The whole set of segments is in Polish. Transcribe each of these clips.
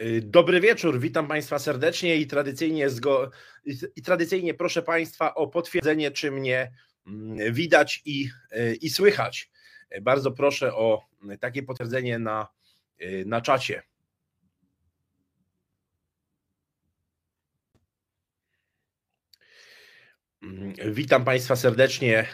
Y, dobry wieczór, witam Państwa serdecznie i tradycyjnie, zgo... i tradycyjnie proszę Państwa o potwierdzenie, czy mnie mm, widać i, y, i słychać. Bardzo proszę o takie potwierdzenie na, y, na czacie. Mm, witam Państwa serdecznie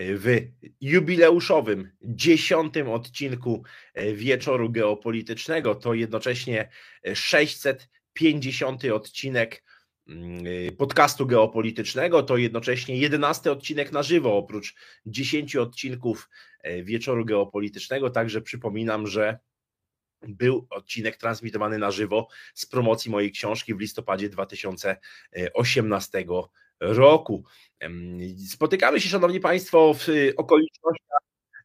w jubileuszowym dziesiątym odcinku e, wieczoru geopolitycznego. To jednocześnie 650 odcinek mm, e, podcastu geopolitycznego. To jednocześnie 11 odcinek na żywo, oprócz 10 odcinków e, wieczoru geopolitycznego. Także przypominam, że był odcinek transmitowany na żywo z promocji mojej książki w listopadzie 2018 roku. Spotykamy się, Szanowni Państwo, w y, okolicznościach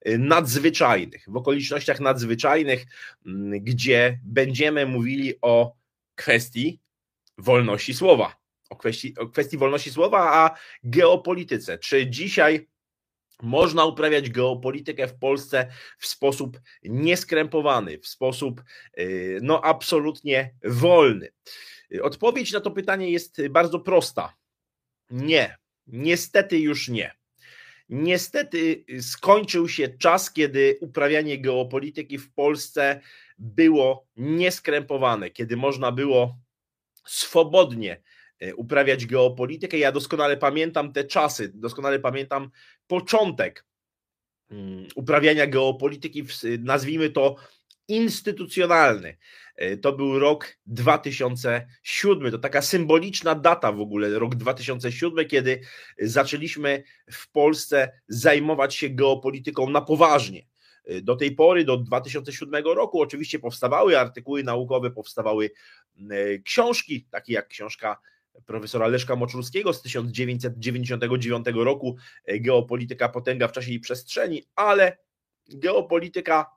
y, nadzwyczajnych, w okolicznościach nadzwyczajnych, mm, gdzie będziemy mówili o kwestii wolności słowa, o kwestii, o kwestii wolności słowa, a geopolityce. Czy dzisiaj można uprawiać geopolitykę w Polsce w sposób nieskrępowany, w sposób y, no absolutnie wolny? Odpowiedź na to pytanie jest bardzo prosta. Nie, niestety już nie. Niestety skończył się czas, kiedy uprawianie geopolityki w Polsce było nieskrępowane, kiedy można było swobodnie e, uprawiać geopolitykę. Ja doskonale pamiętam te czasy, doskonale pamiętam początek mm, uprawiania geopolityki, nazwijmy to instytucjonalny. E, to był rok 2007. To taka symboliczna data w ogóle, rok 2007, kiedy zaczęliśmy w Polsce zajmować się geopolityką na poważnie. E, do tej pory, do 2007 roku, oczywiście powstawały artykuły naukowe, powstawały e, książki, takie jak książka profesora Leszka Moczulskiego z 1999 roku, Geopolityka potęga w czasie i przestrzeni, ale geopolityka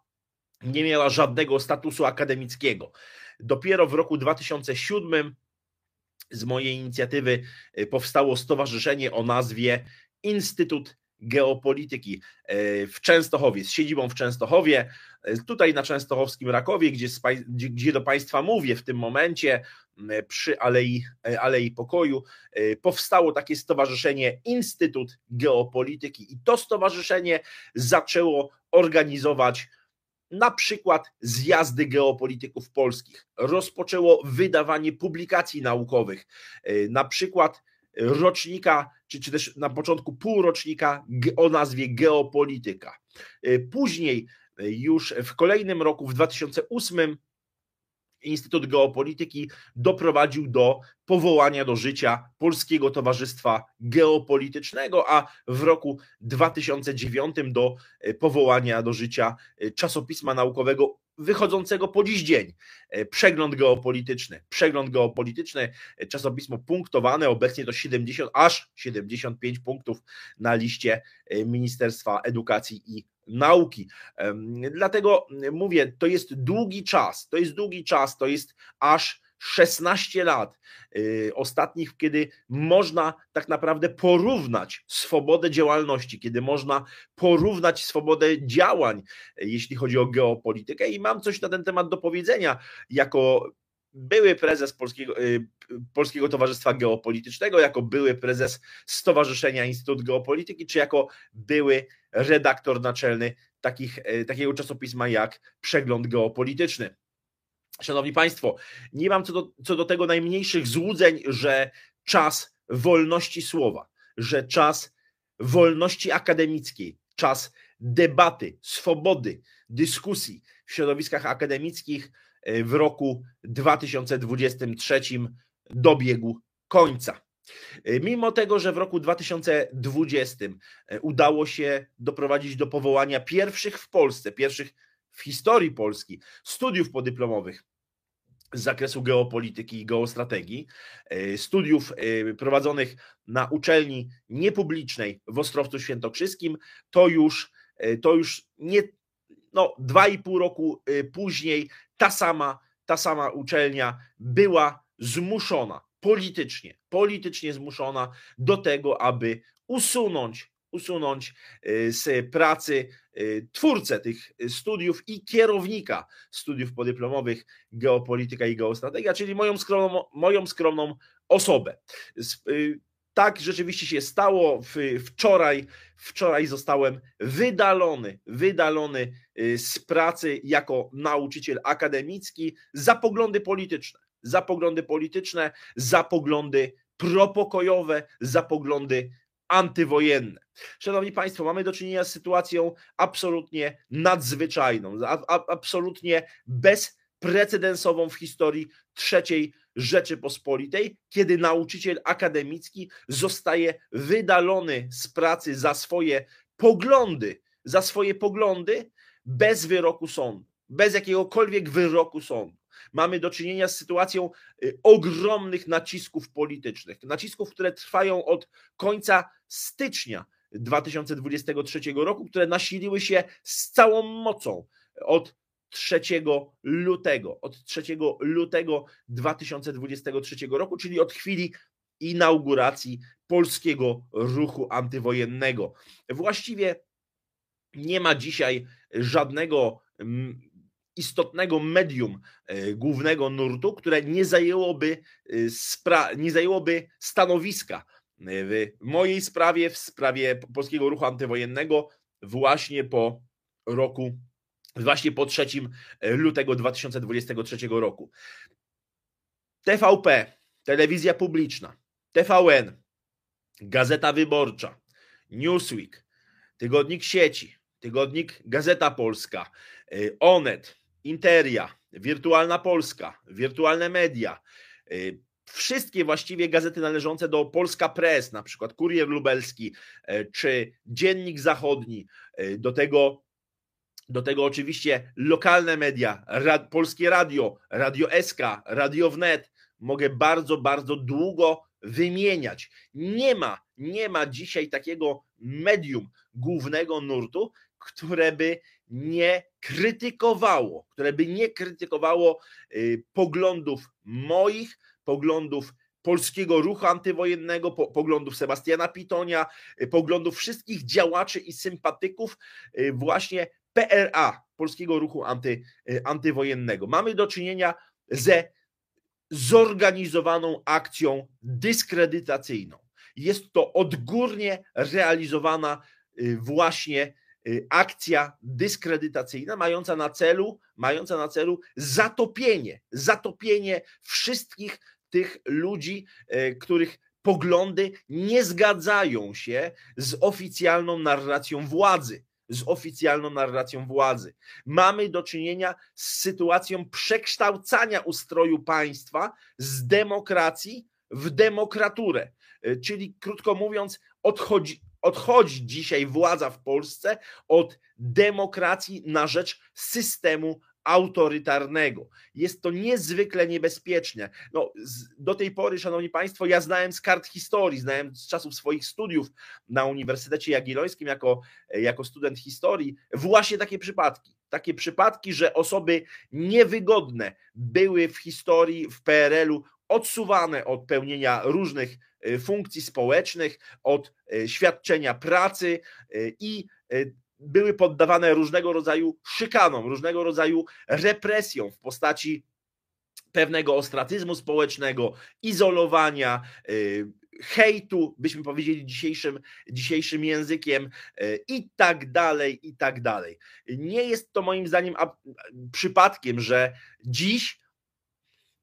nie miała żadnego statusu akademickiego. Dopiero w roku 2007 z mojej inicjatywy y, powstało stowarzyszenie o nazwie Instytut Geopolityki y, w Częstochowie, z siedzibą w Częstochowie, y, tutaj na Częstochowskim Rakowie, gdzie, gdzie do Państwa mówię w tym momencie, przy Alei, Alei Pokoju, powstało takie stowarzyszenie Instytut Geopolityki i to stowarzyszenie zaczęło organizować na przykład zjazdy geopolityków polskich, rozpoczęło wydawanie publikacji naukowych, e, na przykład rocznika, czy, czy też na początku półrocznika o nazwie Geopolityka. E, później, e, już w kolejnym roku, w 2008, Instytut Geopolityki doprowadził do powołania do życia Polskiego Towarzystwa Geopolitycznego, a w roku 2009 do e, powołania do życia e, czasopisma naukowego wychodzącego po dziś dzień. E, przegląd geopolityczny. Przegląd geopolityczny, czasopismo punktowane, obecnie to 70, aż 75 punktów na liście Ministerstwa Edukacji i nauki. Dlatego mówię, to jest długi czas, to jest długi czas, to jest aż 16 lat y, ostatnich, kiedy można tak naprawdę porównać swobodę działalności, kiedy można porównać swobodę działań, jeśli chodzi o geopolitykę. I mam coś na ten temat do powiedzenia jako były prezes Polskiego, y, Polskiego Towarzystwa Geopolitycznego, jako były prezes Stowarzyszenia Instytut Geopolityki, czy jako były redaktor naczelny takich, y, takiego czasopisma jak Przegląd Geopolityczny. Szanowni Państwo, nie mam co do, co do tego najmniejszych złudzeń, że czas wolności słowa, że czas wolności akademickiej, czas debaty, swobody, dyskusji w środowiskach akademickich w roku 2023 dobiegł końca. E, mimo tego, że w roku 2020 e, udało się doprowadzić do powołania pierwszych w Polsce, pierwszych w historii Polski studiów podyplomowych z zakresu geopolityki i geostrategii, studiów prowadzonych na uczelni niepublicznej w Ostrowcu Świętokrzyskim, to już, to już nie, no, dwa i pół roku później ta sama, ta sama uczelnia była zmuszona politycznie, politycznie zmuszona do tego, aby usunąć usunąć z pracy twórcę tych studiów i kierownika studiów podyplomowych geopolityka i geostrategia, czyli moją skromną, moją skromną osobę. Tak rzeczywiście się stało. Wczoraj, wczoraj zostałem wydalony, wydalony z pracy jako nauczyciel akademicki za poglądy polityczne. Za poglądy polityczne, za poglądy propokojowe, za poglądy antywojenne. Szanowni Państwo, mamy do czynienia z sytuacją absolutnie nadzwyczajną, absolutnie bezprecedensową w historii III Rzeczypospolitej, kiedy nauczyciel akademicki zostaje wydalony z pracy za swoje poglądy, za swoje poglądy bez wyroku sądu, bez jakiegokolwiek wyroku sądu mamy do czynienia z sytuacją y, ogromnych nacisków politycznych. Nacisków, które trwają od końca stycznia 2023 roku, które nasiliły się z całą mocą od 3 lutego, od 3 lutego 2023 roku, czyli od chwili inauguracji polskiego ruchu antywojennego. Właściwie nie ma dzisiaj żadnego mm, istotnego medium e, głównego nurtu, które nie zajęłoby, e, nie zajęłoby stanowiska e, w mojej sprawie, w sprawie polskiego ruchu antywojennego właśnie po roku, właśnie po 3 lutego 2023 roku. TVP, telewizja publiczna, TVN, Gazeta Wyborcza, Newsweek, Tygodnik Sieci, Tygodnik Gazeta Polska, Onet, Interia, Wirtualna Polska, Wirtualne Media, y, wszystkie właściwie gazety należące do Polska Press, na przykład Kurier Lubelski y, czy Dziennik Zachodni, y, do tego do tego oczywiście lokalne media, rad, Polskie Radio, Radio SK, Radio Wnet. Mogę bardzo, bardzo długo wymieniać. Nie ma, nie ma dzisiaj takiego medium głównego nurtu, które by nie krytykowało, które by nie krytykowało y, poglądów moich, poglądów polskiego ruchu antywojennego, poglądów Sebastiana Pitonia, y, poglądów wszystkich działaczy i sympatyków y, właśnie PRA, polskiego ruchu anty, antywojennego. Mamy do czynienia ze zorganizowaną akcją dyskredytacyjną. Jest to odgórnie realizowana właśnie akcja dyskredytacyjna mająca na celu, mająca na celu zatopienie, zatopienie wszystkich tych ludzi, y, których poglądy nie zgadzają się z oficjalną narracją władzy. Z oficjalną narracją władzy. Mamy do czynienia z sytuacją przekształcania ustroju państwa z demokracji w demokraturę. Y, czyli krótko mówiąc, odchodzi, Odchodzi dzisiaj władza w Polsce od demokracji na rzecz systemu autorytarnego. Jest to niezwykle niebezpieczne. No, do tej pory, Szanowni Państwo, ja znałem z kart historii, znałem z czasów swoich studiów na Uniwersytecie Jagiellońskim jako, jako student historii, właśnie takie przypadki. Takie przypadki, że osoby niewygodne były w historii, w PRL-u odsuwane od pełnienia różnych Y, funkcji społecznych, od y, świadczenia pracy y, i były poddawane różnego rodzaju szykanom, różnego rodzaju represjom w postaci pewnego ostracyzmu społecznego, izolowania, hejtu, byśmy powiedzieli dzisiejszym, dzisiejszym językiem i tak dalej, i tak dalej. Nie jest to moim zdaniem przypadkiem, że dziś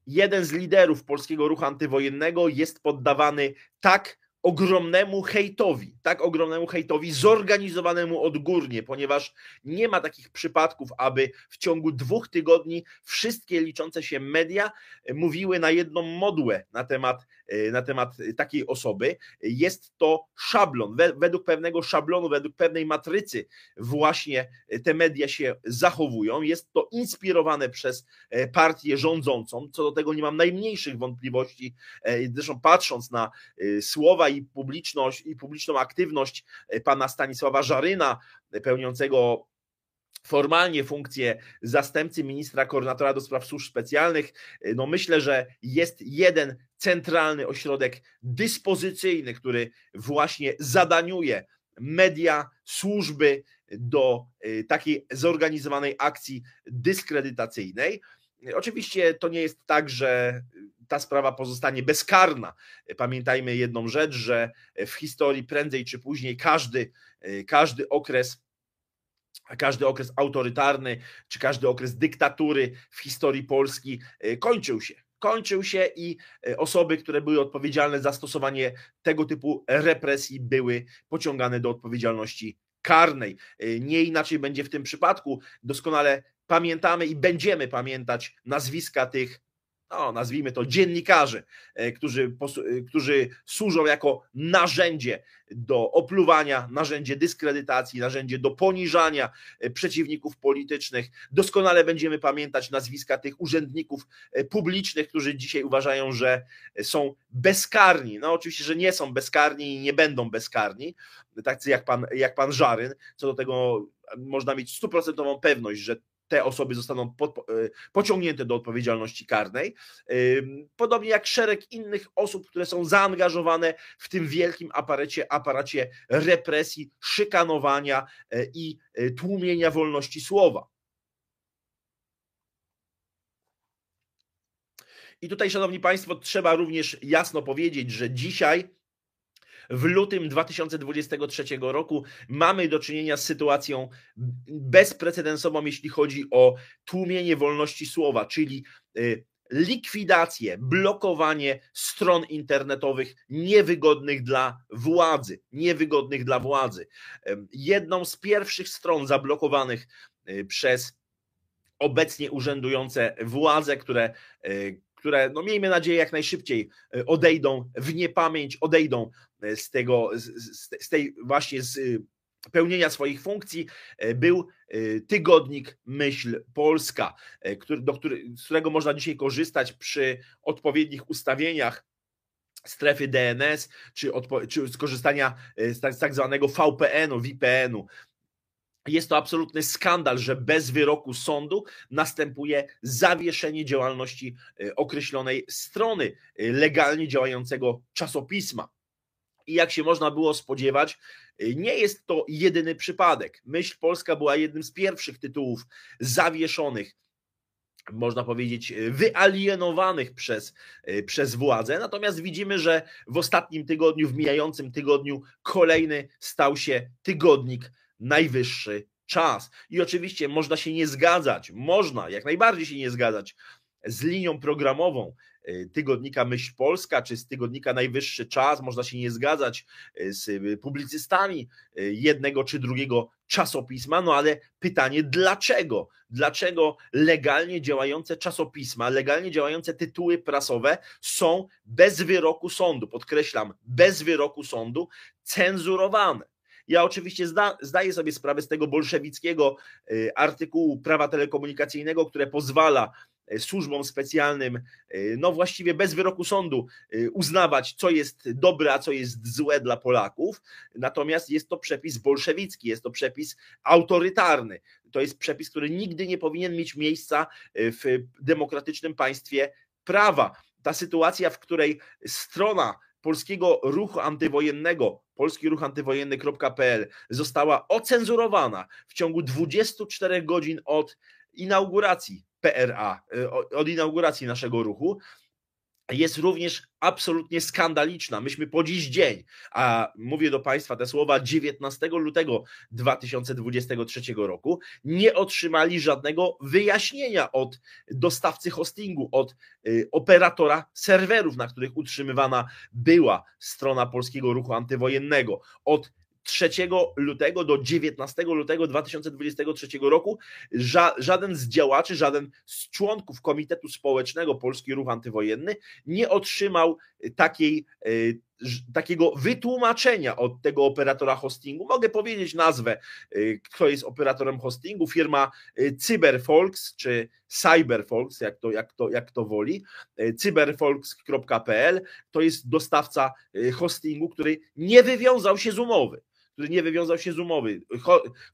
jeden z liderów polskiego ruchu antywojennego jest poddawany tak ogromnemu hejtowi, tak ogromnemu hejtowi zorganizowanemu odgórnie, ponieważ nie ma takich przypadków, aby w ciągu dwóch tygodni wszystkie liczące się media mówiły na jedną modłę na temat, e, na temat takiej osoby. Jest to szablon, według pewnego szablonu, według pewnej matrycy właśnie te media się zachowują. Jest to inspirowane przez e, partię rządzącą, co do tego nie mam najmniejszych wątpliwości, e, zresztą patrząc na słowa i i publiczność, i publiczną aktywność e, pana Stanisława Żaryna, e, pełniącego formalnie funkcję zastępcy ministra koordynatora do spraw służb specjalnych, e, no myślę, że jest jeden centralny ośrodek dyspozycyjny, który właśnie zadaniuje media, służby do takiej zorganizowanej akcji dyskredytacyjnej. Oczywiście to nie jest tak, że ta sprawa pozostanie bezkarna. Pamiętajmy jedną rzecz, że w historii prędzej czy później każdy, każdy okres każdy okres autorytarny, czy każdy okres dyktatury w historii Polski e, kończył się. Kończył się i e, osoby, które były odpowiedzialne za stosowanie tego typu represji, były pociągane do odpowiedzialności karnej. E, nie inaczej będzie w tym przypadku. Doskonale pamiętamy i będziemy pamiętać nazwiska tych no, nazwijmy to dziennikarzy, e, którzy, e, którzy służą jako narzędzie do opluwania, narzędzie dyskredytacji, narzędzie do poniżania e, przeciwników politycznych. Doskonale będziemy pamiętać nazwiska tych urzędników publicznych, którzy dzisiaj uważają, że są bezkarni. No oczywiście, że nie są bezkarni i nie będą bezkarni, tacy jak pan, jak pan Żaryn. Co do tego można mieć stuprocentową pewność, że te osoby zostaną pod, e, pociągnięte do odpowiedzialności karnej. Podobnie jak szereg innych osób, które są zaangażowane w tym wielkim aparacie, aparacie represji, szykanowania e, i e, tłumienia wolności słowa. I tutaj, Szanowni Państwo, trzeba również jasno powiedzieć, że dzisiaj w lutym 2023 roku mamy do czynienia z sytuacją bezprecedensową, jeśli chodzi o tłumienie wolności słowa, czyli y, likwidację, blokowanie stron internetowych niewygodnych dla władzy, niewygodnych dla władzy. Jedną z pierwszych stron zablokowanych y, przez obecnie urzędujące władze, które y, które, no miejmy nadzieję, jak najszybciej e, odejdą w niepamięć, odejdą e, z tego, z, z tej właśnie z e, pełnienia swoich funkcji, był tygodnik Myśl Polska, który, do który, z którego można dzisiaj korzystać przy odpowiednich ustawieniach strefy DNS, czy, czy skorzystania z tak, z tak zwanego VPN-u, VPN-u. Jest to absolutny skandal, że bez wyroku sądu następuje zawieszenie działalności e, określonej strony e, legalnie działającego czasopisma. I jak się można było spodziewać, e, nie jest to jedyny przypadek. Myśl Polska była jednym z pierwszych tytułów zawieszonych można powiedzieć, wyalienowanych przez, przez władzę. Natomiast widzimy, że w ostatnim tygodniu, w mijającym tygodniu, kolejny stał się tygodnik najwyższy czas. I oczywiście można się nie zgadzać, można jak najbardziej się nie zgadzać z linią programową y, tygodnika Myśl Polska czy z tygodnika Najwyższy Czas, można się nie zgadzać y, z y, publicystami jednego czy drugiego czasopisma, no ale pytanie dlaczego? Dlaczego legalnie działające czasopisma, legalnie działające tytuły prasowe są bez wyroku sądu, podkreślam, bez wyroku sądu cenzurowane? Ja oczywiście zda, zdaję sobie sprawę z tego bolszewickiego y, artykułu prawa telekomunikacyjnego, które pozwala y, służbom specjalnym, y, no właściwie bez wyroku sądu, uznawać, co jest dobre, a co jest złe dla Polaków. Natomiast jest to przepis bolszewicki, jest to przepis autorytarny. To jest przepis, który nigdy nie powinien mieć miejsca w demokratycznym państwie prawa. Ta sytuacja, w której strona polskiego ruchu antywojennego, polski ruch antywojenny.pl została ocenzurowana w ciągu 24 godzin od inauguracji PRA, e, od inauguracji naszego ruchu, jest również absolutnie skandaliczna. Myśmy po dziś dzień, a mówię do Państwa te słowa 19 lutego 2023 roku, nie otrzymali żadnego wyjaśnienia od dostawcy hostingu, od y, operatora serwerów, na których utrzymywana była strona Polskiego Ruchu Antywojennego, od 3 lutego do 19 lutego 2023 roku ża żaden z działaczy, żaden z członków Komitetu Społecznego Polski Ruch Antywojenny nie otrzymał takiej, e, takiego wytłumaczenia od tego operatora hostingu. Mogę powiedzieć nazwę, e, kto jest operatorem hostingu, firma e, Cyberfolks czy Cyberfolks, jak to, jak to, jak to woli, cyberfolks.pl to jest dostawca hostingu, który nie wywiązał się z umowy który nie wywiązał się z umowy.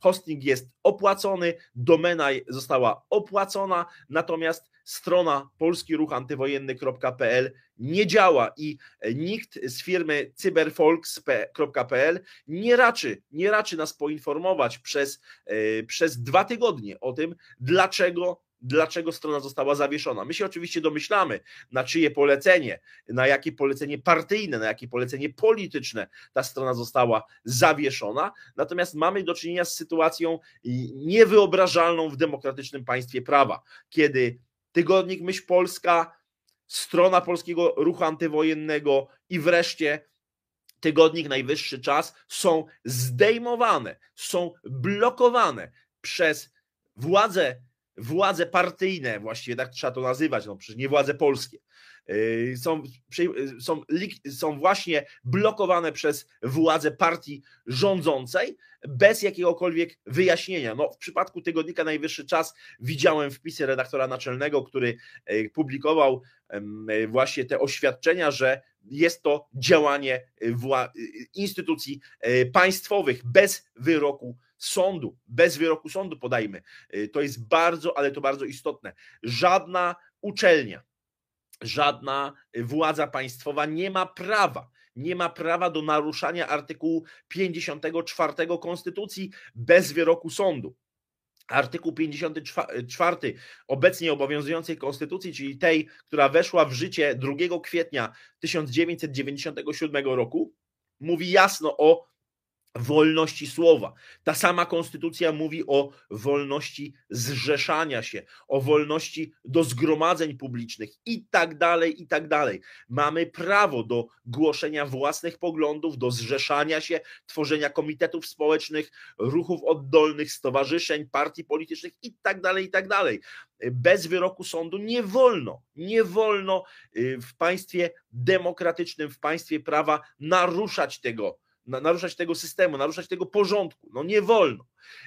Hosting jest opłacony, domena została opłacona, natomiast strona polskiruchantywojenny.pl nie działa i nikt z firmy cyberfolks.pl nie raczy, nie raczy nas poinformować przez, e, przez dwa tygodnie o tym, dlaczego dlaczego strona została zawieszona. My się oczywiście domyślamy, na czyje polecenie, na jakie polecenie partyjne, na jakie polecenie polityczne ta strona została zawieszona, natomiast mamy do czynienia z sytuacją niewyobrażalną w demokratycznym państwie prawa, kiedy tygodnik Myśl Polska, strona Polskiego Ruchu Antywojennego i wreszcie tygodnik Najwyższy Czas są zdejmowane, są blokowane przez władze władze partyjne, właściwie tak trzeba to nazywać, no przecież nie władze polskie, są, są, są właśnie blokowane przez władze partii rządzącej bez jakiegokolwiek wyjaśnienia. No, w przypadku tygodnika Najwyższy Czas widziałem wpisy redaktora naczelnego, który yy, publikował yy, właśnie te oświadczenia, że jest to działanie instytucji państwowych bez wyroku sądu, bez wyroku sądu podajmy. To jest bardzo, ale to bardzo istotne. Żadna uczelnia, żadna władza państwowa nie ma prawa, nie ma prawa do naruszania artykułu 54 Konstytucji bez wyroku sądu. Artykuł 54 obecnie obowiązującej konstytucji, czyli tej, która weszła w życie 2 kwietnia 1997 roku, mówi jasno o wolności słowa. Ta sama konstytucja mówi o wolności zrzeszania się, o wolności do zgromadzeń publicznych i tak dalej, i tak dalej. Mamy prawo do głoszenia własnych poglądów, do zrzeszania się, tworzenia komitetów społecznych, ruchów oddolnych, stowarzyszeń, partii politycznych i tak dalej, i tak dalej. Bez wyroku sądu nie wolno, nie wolno y, w państwie demokratycznym, w państwie prawa naruszać tego naruszać tego systemu, naruszać tego porządku. No nie wolno.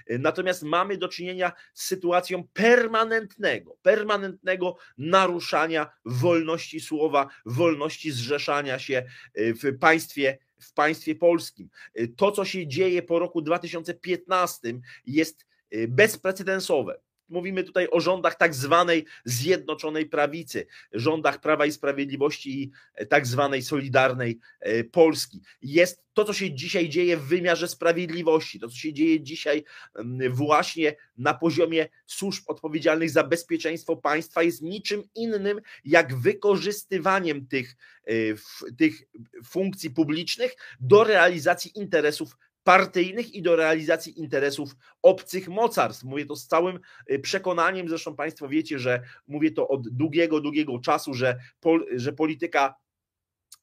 Natomiast mamy do czynienia z sytuacją permanentnego, permanentnego naruszania wolności słowa, wolności zrzeszania się e, w państwie w państwie polskim. E, to, co się dzieje po roku 2015, jest bezprecedensowe. Mówimy tutaj o rządach tak zwanej Zjednoczonej Prawicy, rządach Prawa i Sprawiedliwości i tak zwanej Solidarnej e, Polski. Jest to, co się dzisiaj dzieje w wymiarze sprawiedliwości, to, co się dzieje dzisiaj właśnie na poziomie służb odpowiedzialnych za bezpieczeństwo państwa, jest niczym innym jak wykorzystywaniem tych, e, tych funkcji publicznych do realizacji interesów partyjnych i do realizacji interesów obcych mocarstw. Mówię to z całym y, przekonaniem, zresztą Państwo wiecie, że mówię to od długiego, długiego czasu, że, pol, że polityka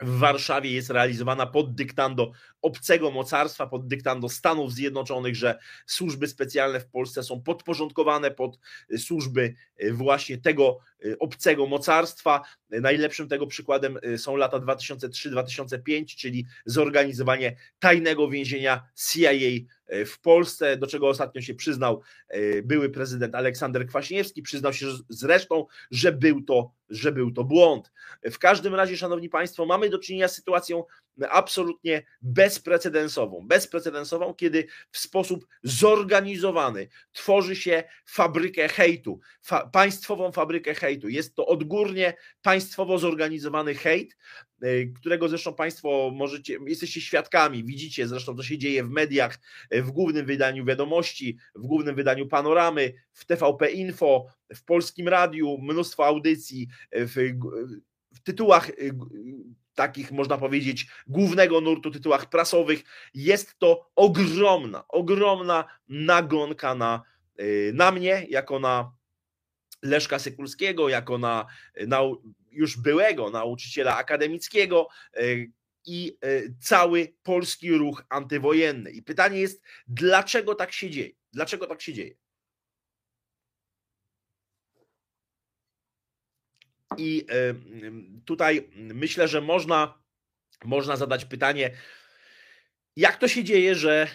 w Warszawie jest realizowana pod dyktando obcego mocarstwa, pod dyktando Stanów Zjednoczonych, że służby specjalne w Polsce są podporządkowane pod służby y, właśnie tego y, obcego mocarstwa. Najlepszym tego przykładem y, są lata 2003-2005, czyli zorganizowanie tajnego więzienia CIA w Polsce, do czego ostatnio się przyznał były prezydent Aleksander Kwaśniewski, przyznał się zresztą, że był to, że był to błąd. W każdym razie, szanowni państwo, mamy do czynienia z sytuacją absolutnie bezprecedensową. Bezprecedensową, kiedy w sposób zorganizowany tworzy się fabrykę hejtu, fa państwową fabrykę hejtu. Jest to odgórnie państwowo zorganizowany hejt, y, którego zresztą Państwo możecie, jesteście świadkami, widzicie zresztą, co się dzieje w mediach, w głównym wydaniu wiadomości, w głównym wydaniu panoramy, w TVP Info, w polskim radiu, mnóstwo audycji, w, w tytułach y, takich, można powiedzieć, głównego nurtu tytułach prasowych, jest to ogromna, ogromna nagonka na, y, na mnie, jako na Leszka Sykulskiego, jako na, na już byłego nauczyciela akademickiego y, i y, cały polski ruch antywojenny. I pytanie jest, dlaczego tak się dzieje? Dlaczego tak się dzieje? I tutaj myślę, że można, można zadać pytanie, jak to się dzieje, że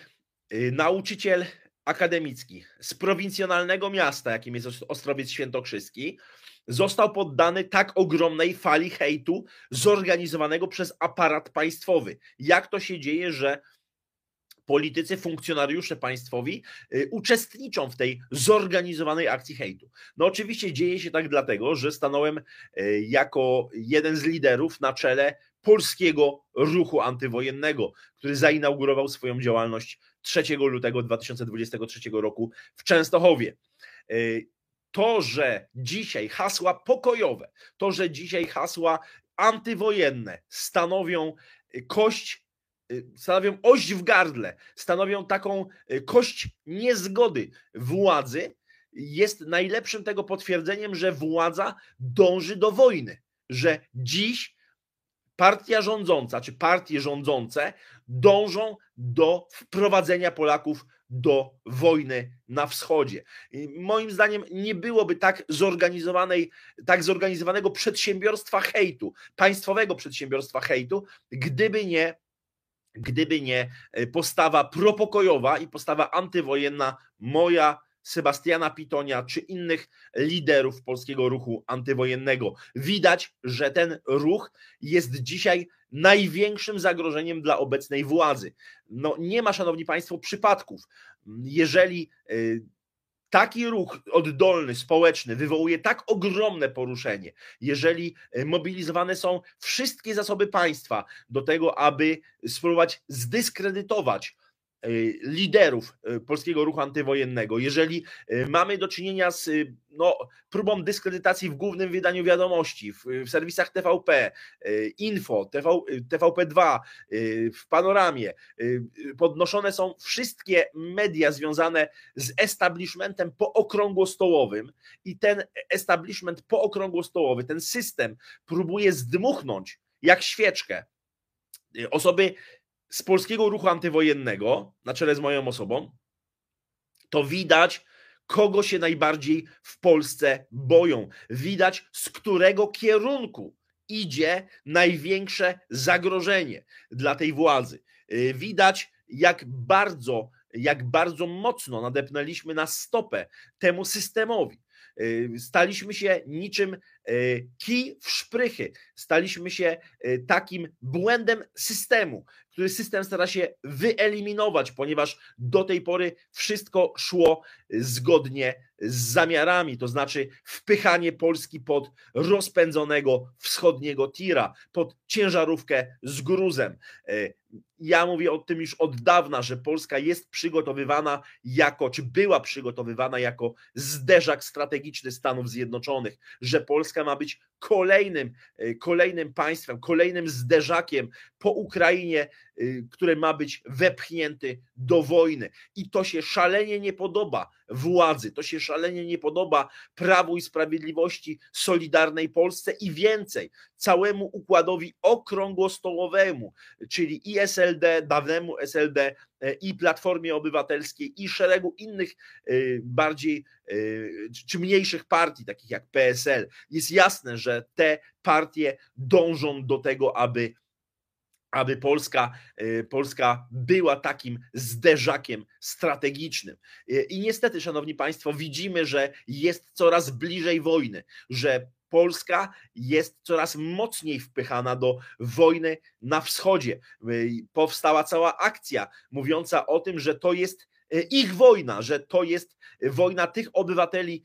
y, nauczyciel akademicki z prowincjonalnego miasta, jakim jest Ostrowiec Świętokrzyski, został poddany tak ogromnej fali hejtu zorganizowanego przez aparat państwowy. Jak to się dzieje, że politycy, funkcjonariusze państwowi y, uczestniczą w tej zorganizowanej akcji hejtu. No oczywiście dzieje się tak dlatego, że stanąłem y, jako jeden z liderów na czele polskiego ruchu antywojennego, który zainaugurował swoją działalność 3 lutego 2023 roku w Częstochowie. Y, to, że dzisiaj hasła pokojowe, to, że dzisiaj hasła antywojenne stanowią kość stanowią oś w gardle, stanowią taką y, kość niezgody władzy, jest najlepszym tego potwierdzeniem, że władza dąży do wojny, że dziś partia rządząca czy partie rządzące dążą do wprowadzenia Polaków do wojny na wschodzie. Moim zdaniem nie byłoby tak zorganizowanej, tak zorganizowanego przedsiębiorstwa hejtu, państwowego przedsiębiorstwa hejtu, gdyby nie gdyby nie e, postawa propokojowa i postawa antywojenna moja, Sebastiana Pitonia czy innych liderów polskiego ruchu antywojennego. Widać, że ten ruch jest dzisiaj największym zagrożeniem dla obecnej władzy. No nie ma, szanowni państwo, przypadków. Jeżeli e, taki ruch oddolny, społeczny wywołuje tak ogromne poruszenie, jeżeli e, mobilizowane są wszystkie zasoby państwa do tego, aby spróbować zdyskredytować liderów y, polskiego ruchu antywojennego, jeżeli y, mamy do czynienia z no, próbą dyskredytacji w głównym wydaniu wiadomości, w, w serwisach TVP, Info, TV, TVP2, w Panoramie, podnoszone są wszystkie media związane z establishmentem pookrągłostołowym i ten establishment pookrągłostołowy, ten system próbuje zdmuchnąć jak świeczkę. Osoby z polskiego ruchu antywojennego, na czele z moją osobą, to widać, kogo się najbardziej w Polsce boją. Widać, z którego kierunku idzie największe zagrożenie dla tej władzy. Y, widać, jak bardzo, jak bardzo mocno nadepnęliśmy na stopę temu systemowi. Y, staliśmy się niczym kij w szprychy, staliśmy się takim błędem systemu, który system stara się wyeliminować, ponieważ do tej pory wszystko szło zgodnie z zamiarami, to znaczy wpychanie Polski pod rozpędzonego wschodniego tira, pod ciężarówkę z gruzem. E, ja mówię o tym już od dawna, że Polska jest przygotowywana jako, czy była przygotowywana jako zderzak strategiczny Stanów Zjednoczonych, że Polska ma być kolejnym, e, kolejnym państwem, kolejnym zderzakiem po Ukrainie, który ma być wepchnięty do wojny. I to się szalenie nie podoba władzy, to się szalenie nie podoba Prawu i Sprawiedliwości, Solidarnej Polsce i więcej, całemu układowi okrągłostołowemu, czyli i SLD, dawnemu SLD, e, i Platformie Obywatelskiej, i szeregu innych bardziej czy mniejszych partii, takich jak PSL. Jest jasne, że te partie dążą do tego, aby aby Polska, e, Polska była takim zderzakiem strategicznym. E, I niestety, Szanowni Państwo, widzimy, że jest coraz bliżej wojny, że Polska jest coraz mocniej wpychana do wojny na wschodzie. E, powstała cała akcja mówiąca o tym, że to jest ich wojna, że to jest wojna tych obywateli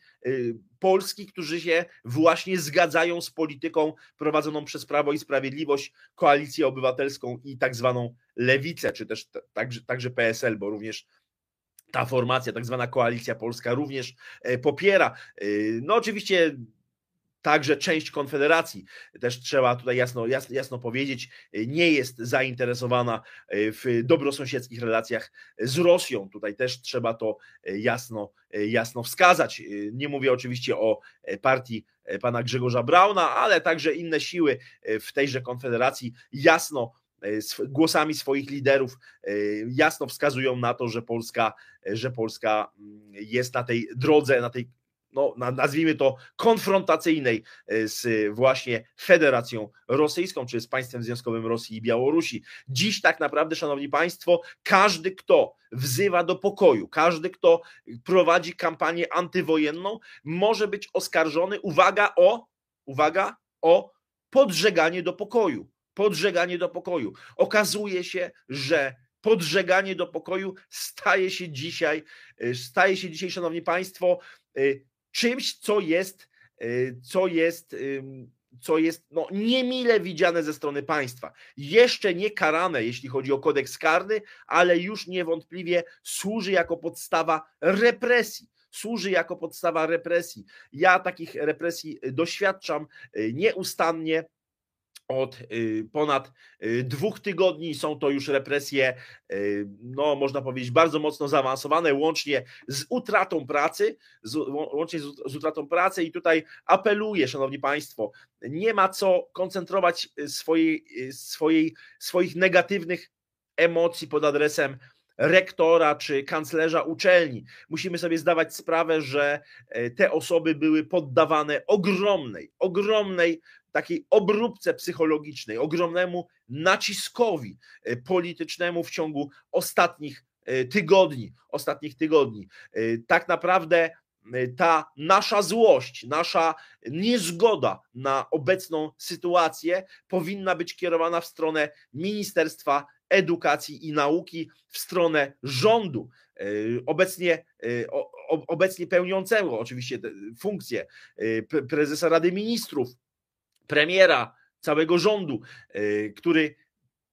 Polski, którzy się właśnie zgadzają z polityką prowadzoną przez Prawo i Sprawiedliwość, Koalicję Obywatelską i tak zwaną lewicę, czy też także, także PSL, bo również ta formacja, tak zwana koalicja polska, również e, popiera. E, no, oczywiście Także część Konfederacji, też trzeba tutaj jasno, jasno, jasno powiedzieć, nie jest zainteresowana e, w dobrosąsiedzkich relacjach z Rosją. Tutaj też trzeba to e, jasno, e, jasno wskazać. Nie mówię oczywiście o partii pana Grzegorza Brauna, ale także inne siły w tejże Konfederacji jasno głosami swoich liderów jasno wskazują na to, że Polska, że Polska mm, jest na tej drodze, na tej no, nazwijmy to, konfrontacyjnej e, z właśnie Federacją Rosyjską, czy z państwem związkowym Rosji i Białorusi. Dziś tak naprawdę, szanowni państwo, każdy, kto wzywa do pokoju, każdy, kto prowadzi kampanię antywojenną, może być oskarżony, uwaga, o, uwaga, o podżeganie do pokoju. Podżeganie do pokoju. Okazuje się, że podżeganie do pokoju staje się dzisiaj, staje się dzisiaj, szanowni państwo, czymś, co jest, co jest co jest no, niemile widziane ze strony państwa. Jeszcze nie karane, jeśli chodzi o kodeks karny, ale już niewątpliwie służy jako podstawa represji. Służy jako podstawa represji. Ja takich represji doświadczam y, nieustannie od y, ponad y, dwóch tygodni. Są to już represje, y, no można powiedzieć, bardzo mocno zaawansowane, łącznie z utratą pracy, z, łącznie z, utratą pracy i tutaj apeluję, Szanowni Państwo, nie ma co koncentrować swojej, swojej, swoich negatywnych emocji pod adresem rektora czy kanclerza uczelni. Musimy sobie zdawać sprawę, że e, te osoby były poddawane ogromnej, ogromnej takiej obróbce psychologicznej, ogromnemu naciskowi e, politycznemu w ciągu ostatnich e, tygodni, ostatnich tygodni. Tak naprawdę ta nasza złość, nasza niezgoda na obecną sytuację powinna być kierowana w stronę Ministerstwa Edukacji i Nauki, w stronę rządu, e, obecnie, e, obecnie pełniącego oczywiście funkcję e, prezesa Rady Ministrów, premiera, całego rządu, który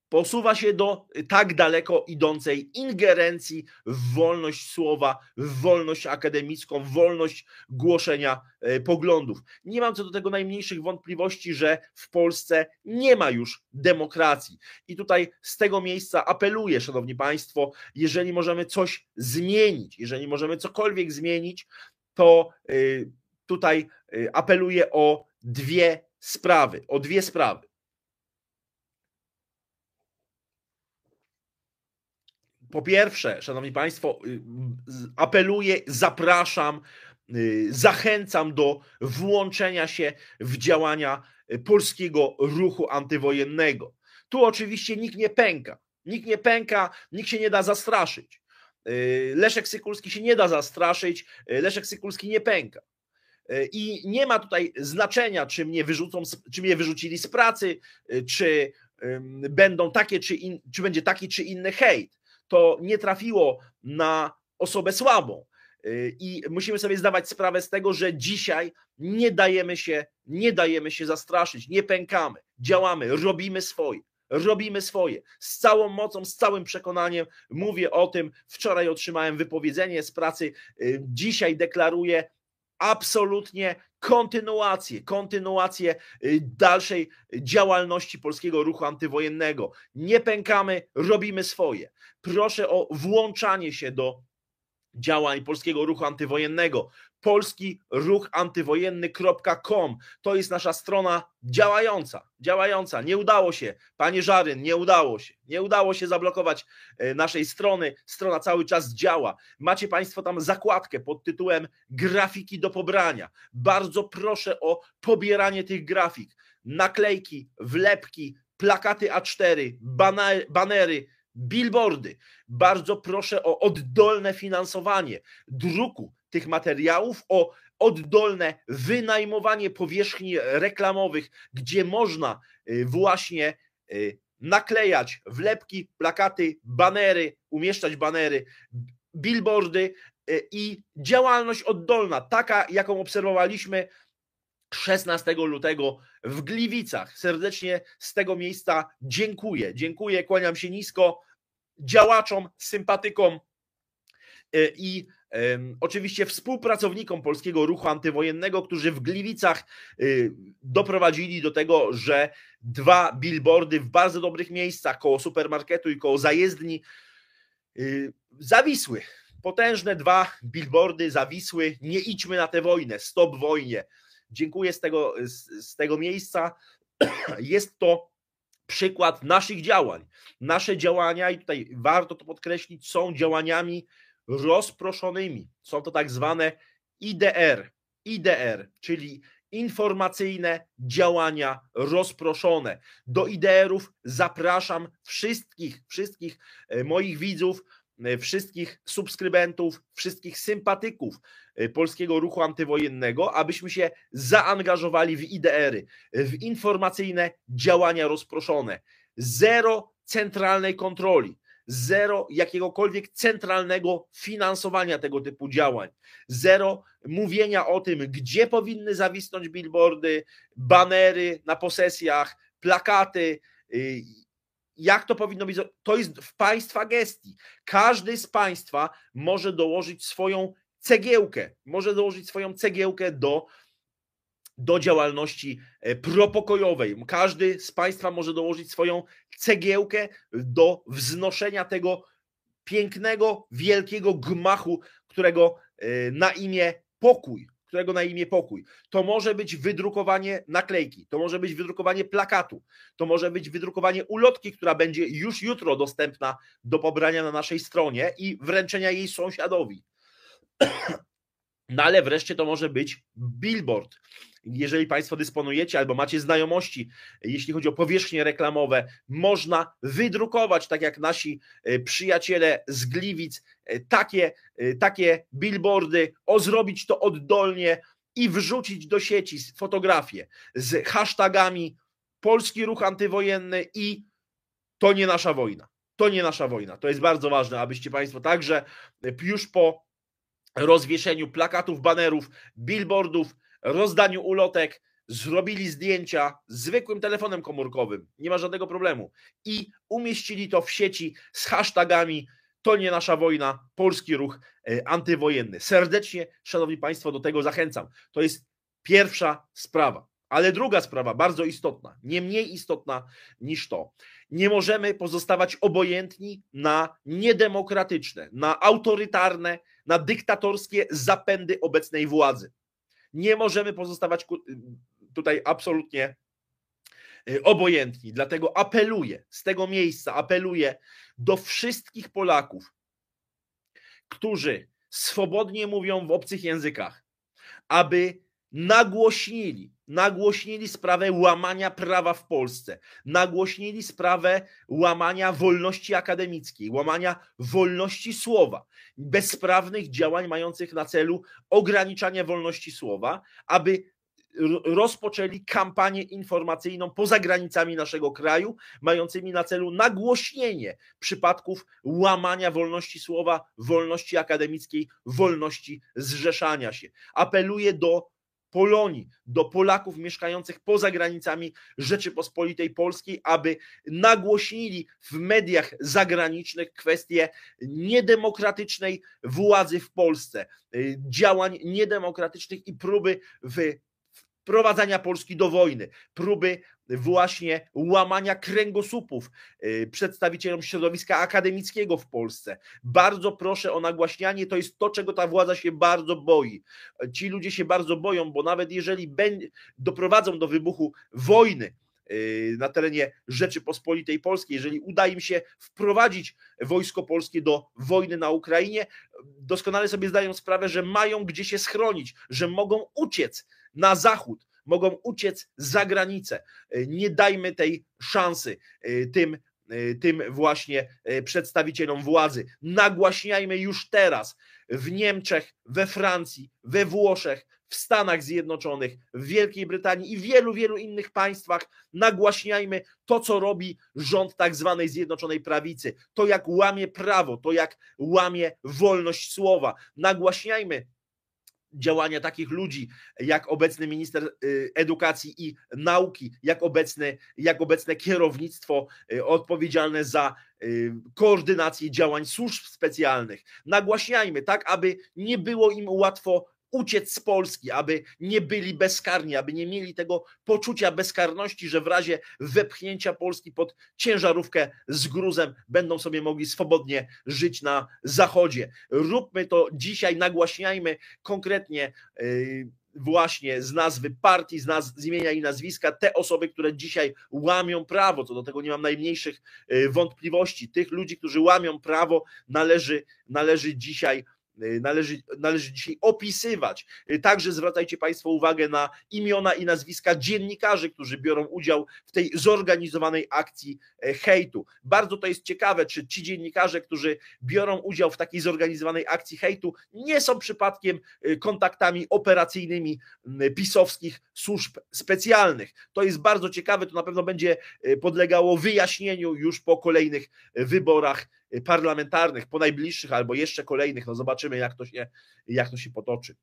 posuwa się do tak daleko idącej ingerencji w wolność słowa, w wolność akademicką, w wolność głoszenia e, poglądów. Nie mam co do tego najmniejszych wątpliwości, że w Polsce nie ma już demokracji. I tutaj z tego miejsca apeluję, Szanowni Państwo, jeżeli możemy coś zmienić, jeżeli możemy cokolwiek zmienić, to e, tutaj e, apeluję o dwie sprawy, o dwie sprawy. po pierwsze, szanowni państwo, y, apeluję, zapraszam, y, zachęcam do włączenia się w działania y, polskiego ruchu antywojennego. Tu oczywiście nikt nie pęka. Nikt nie pęka, nikt się nie da zastraszyć. Leszek Sykulski się nie da zastraszyć, Leszek Sykulski nie pęka. I nie ma tutaj znaczenia, czy mnie wyrzucą, czy mnie wyrzucili z pracy, czy będą takie, czy, in, czy będzie taki, czy inny hejt to nie trafiło na osobę słabą. Y, I musimy sobie zdawać sprawę z tego, że dzisiaj nie dajemy się, nie dajemy się zastraszyć, nie pękamy, działamy, robimy swoje. Robimy swoje z całą mocą, z całym przekonaniem. Mówię o tym. Wczoraj otrzymałem wypowiedzenie z pracy. Dzisiaj deklaruję absolutnie kontynuację, kontynuację y, dalszej działalności polskiego ruchu antywojennego. Nie pękamy, robimy swoje. Proszę o włączanie się do działań polskiego ruchu antywojennego. Polski ruch antywojenny.com to jest nasza strona działająca, działająca. Nie udało się, panie Żaryn, nie udało się. Nie udało się zablokować e, naszej strony. Strona cały czas działa. Macie Państwo tam zakładkę pod tytułem Grafiki do pobrania. Bardzo proszę o pobieranie tych grafik. Naklejki, wlepki, plakaty A4, banery, billboardy. Bardzo proszę o oddolne finansowanie druku tych materiałów, o oddolne wynajmowanie powierzchni reklamowych, gdzie można y, właśnie y, naklejać wlepki, plakaty, banery, umieszczać banery, billboardy y, i działalność oddolna, taka jaką obserwowaliśmy 16 lutego w Gliwicach. Serdecznie z tego miejsca dziękuję. Dziękuję, kłaniam się nisko działaczom, sympatykom i Oczywiście współpracownikom polskiego ruchu antywojennego, którzy w Gliwicach y, doprowadzili do tego, że dwa billboardy w bardzo dobrych miejscach koło supermarketu i koło zajezdni y, zawisły. Potężne dwa billboardy zawisły. Nie idźmy na tę wojnę, stop wojnie. Dziękuję z tego, z, z tego miejsca. Jest to przykład naszych działań. Nasze działania, i tutaj warto to podkreślić, są działaniami rozproszonymi. Są to tak zwane IDR, IDR, czyli informacyjne działania rozproszone. Do IDR-ów zapraszam wszystkich, wszystkich e, moich widzów, wszystkich subskrybentów, wszystkich sympatyków e, polskiego ruchu antywojennego, abyśmy się zaangażowali w IDR-y, w informacyjne działania rozproszone. Zero centralnej kontroli zero jakiegokolwiek centralnego finansowania tego typu działań, zero mówienia o tym, gdzie powinny zawisnąć billboardy, banery na posesjach, plakaty, y, jak to powinno być. To jest w państwa gestii. Każdy z państwa może dołożyć swoją cegiełkę, może dołożyć swoją cegiełkę do do działalności e, propokojowej. Każdy z Państwa może dołożyć swoją cegiełkę do wznoszenia tego pięknego, wielkiego gmachu, którego e, na imię pokój, którego na imię pokój. To może być wydrukowanie naklejki, to może być wydrukowanie plakatu, to może być wydrukowanie ulotki, która będzie już jutro dostępna do pobrania na naszej stronie i wręczenia jej sąsiadowi. No ale wreszcie to może być billboard. Jeżeli Państwo dysponujecie albo macie znajomości, jeśli chodzi o powierzchnie reklamowe, można wydrukować, tak jak nasi e, przyjaciele z Gliwic, e, takie, e, takie billboardy, o zrobić to oddolnie i wrzucić do sieci fotografie z hashtagami Polski Ruch Antywojenny i to nie nasza wojna. To nie nasza wojna. To jest bardzo ważne, abyście Państwo także już po rozwieszeniu plakatów, banerów, billboardów, rozdaniu ulotek, zrobili zdjęcia zwykłym telefonem komórkowym, nie ma żadnego problemu, i umieścili to w sieci z hashtagami to nie nasza wojna, polski ruch e, antywojenny. Serdecznie, szanowni państwo, do tego zachęcam. To jest pierwsza sprawa. Ale druga sprawa, bardzo istotna, nie mniej istotna niż to. Nie możemy pozostawać obojętni na niedemokratyczne, na autorytarne, na dyktatorskie zapędy obecnej władzy. Nie możemy pozostawać tutaj absolutnie y, obojętni. Dlatego apeluję z tego miejsca, apeluję do wszystkich Polaków, którzy swobodnie mówią w obcych językach, aby nagłośnili, nagłośnili sprawę łamania prawa w Polsce, nagłośnili sprawę łamania wolności akademickiej, łamania wolności słowa, bezprawnych działań mających na celu ograniczanie wolności słowa, aby rozpoczęli kampanię informacyjną poza granicami naszego kraju, mającymi na celu nagłośnienie przypadków łamania wolności słowa, wolności akademickiej, wolności zrzeszania się. Apeluję do Polonii, do Polaków mieszkających poza granicami Rzeczypospolitej Polskiej, aby nagłośnili w mediach zagranicznych kwestie niedemokratycznej władzy w Polsce, y, działań niedemokratycznych i próby w wprowadzania Polski do wojny, próby właśnie łamania kręgosłupów y, przedstawicielom środowiska akademickiego w Polsce. Bardzo proszę o nagłaśnianie, to jest to, czego ta władza się bardzo boi. Ci ludzie się bardzo boją, bo nawet jeżeli doprowadzą do wybuchu wojny, y, na terenie Rzeczypospolitej Polskiej, jeżeli uda im się wprowadzić wojsko polskie do wojny na Ukrainie, doskonale sobie zdają sprawę, że mają gdzie się schronić, że mogą uciec na zachód, mogą uciec za granicę. E, nie dajmy tej szansy e, tym, e, tym właśnie przedstawicielom władzy. Nagłaśniajmy już teraz w Niemczech, we Francji, we Włoszech, w Stanach Zjednoczonych, w Wielkiej Brytanii i wielu, wielu innych państwach nagłaśniajmy to, co robi rząd tak zwanej Zjednoczonej Prawicy, to jak łamie prawo, to jak łamie wolność słowa. Nagłaśniajmy działania takich ludzi, jak obecny minister y, edukacji i nauki, jak obecne, jak obecne kierownictwo y, odpowiedzialne za y, koordynację działań służb specjalnych. Nagłaśniajmy, tak, aby nie było im łatwo uciec z Polski, aby nie byli bezkarni, aby nie mieli tego poczucia bezkarności, że w razie wepchnięcia Polski pod ciężarówkę z gruzem będą sobie mogli swobodnie żyć na zachodzie. Róbmy to dzisiaj, nagłaśniajmy konkretnie. Yy, właśnie z nazwy partii, z, naz- z imienia i nazwiska, te osoby, które dzisiaj łamią prawo, co do tego nie mam najmniejszych yy, wątpliwości. Tych ludzi, którzy łamią prawo, należy, należy dzisiaj należy, należy dzisiaj opisywać. Y, także zwracajcie Państwo uwagę na imiona i nazwiska dziennikarzy, którzy biorą udział w tej zorganizowanej akcji e, hejtu. Bardzo to jest ciekawe, czy ci dziennikarze, którzy biorą udział w takiej zorganizowanej akcji hejtu, nie są przypadkiem y, kontaktami operacyjnymi pisowskich służb specjalnych. To jest bardzo ciekawe, to na pewno będzie podlegało wyjaśnieniu już po kolejnych wyborach parlamentarnych, po najbliższych albo jeszcze kolejnych. No zobaczymy, jak to się, jak to się potoczy.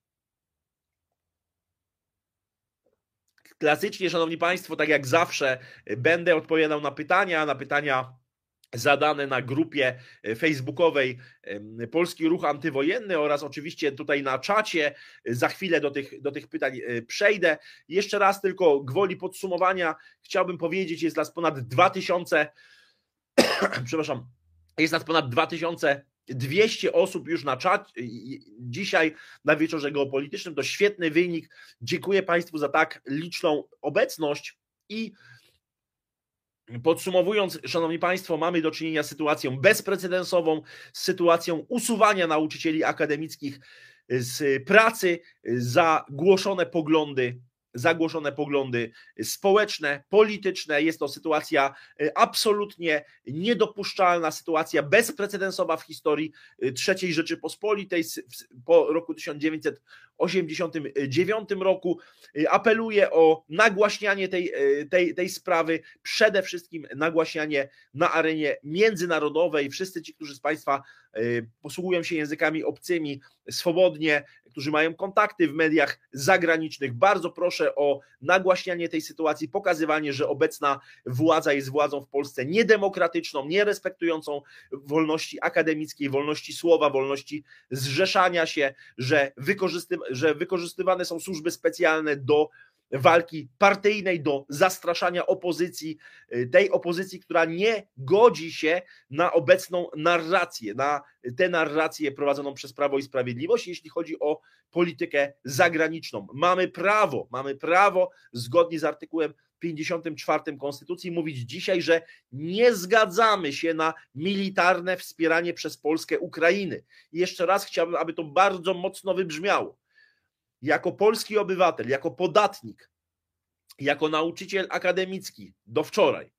Klasycznie, Szanowni Państwo, tak jak zawsze, będę odpowiadał na pytania, na pytania zadane na grupie facebookowej Polski Ruch Antywojenny oraz oczywiście tutaj na czacie. Za chwilę do tych, do tych pytań przejdę. Jeszcze raz tylko gwoli podsumowania chciałbym powiedzieć, jest nas ponad 2000, przepraszam, jest nas ponad 2200 osób już na czat dzisiaj na wieczorze geopolitycznym. To świetny wynik. Dziękuję Państwu za tak liczną obecność i Podsumowując, Szanowni Państwo, mamy do czynienia z sytuacją bezprecedensową, z sytuacją usuwania nauczycieli akademickich z pracy za głoszone poglądy zagłoszone poglądy społeczne, polityczne. Jest to sytuacja e, absolutnie niedopuszczalna, sytuacja bezprecedensowa w historii e, III Rzeczypospolitej po roku 1989 roku. E, apeluję o nagłaśnianie tej, tej, tej sprawy, przede wszystkim nagłaśnianie na arenie międzynarodowej. Wszyscy ci, którzy z Państwa posługują się językami obcymi swobodnie, którzy mają kontakty w mediach zagranicznych. Bardzo proszę o nagłaśnianie tej sytuacji, pokazywanie, że obecna władza jest władzą w Polsce niedemokratyczną, nierespektującą wolności akademickiej, wolności słowa, wolności zrzeszania się, że, wykorzysty, że wykorzystywane są służby specjalne do walki partyjnej, do zastraszania opozycji, y, tej opozycji, która nie godzi się na obecną narrację, na tę narrację prowadzoną przez Prawo i Sprawiedliwość, jeśli chodzi o politykę zagraniczną. Mamy prawo, mamy prawo zgodnie z artykułem 54 Konstytucji mówić dzisiaj, że nie zgadzamy się na militarne wspieranie przez Polskę Ukrainy. I jeszcze raz chciałbym, aby to bardzo mocno wybrzmiało jako polski obywatel, jako podatnik, jako nauczyciel akademicki do wczoraj,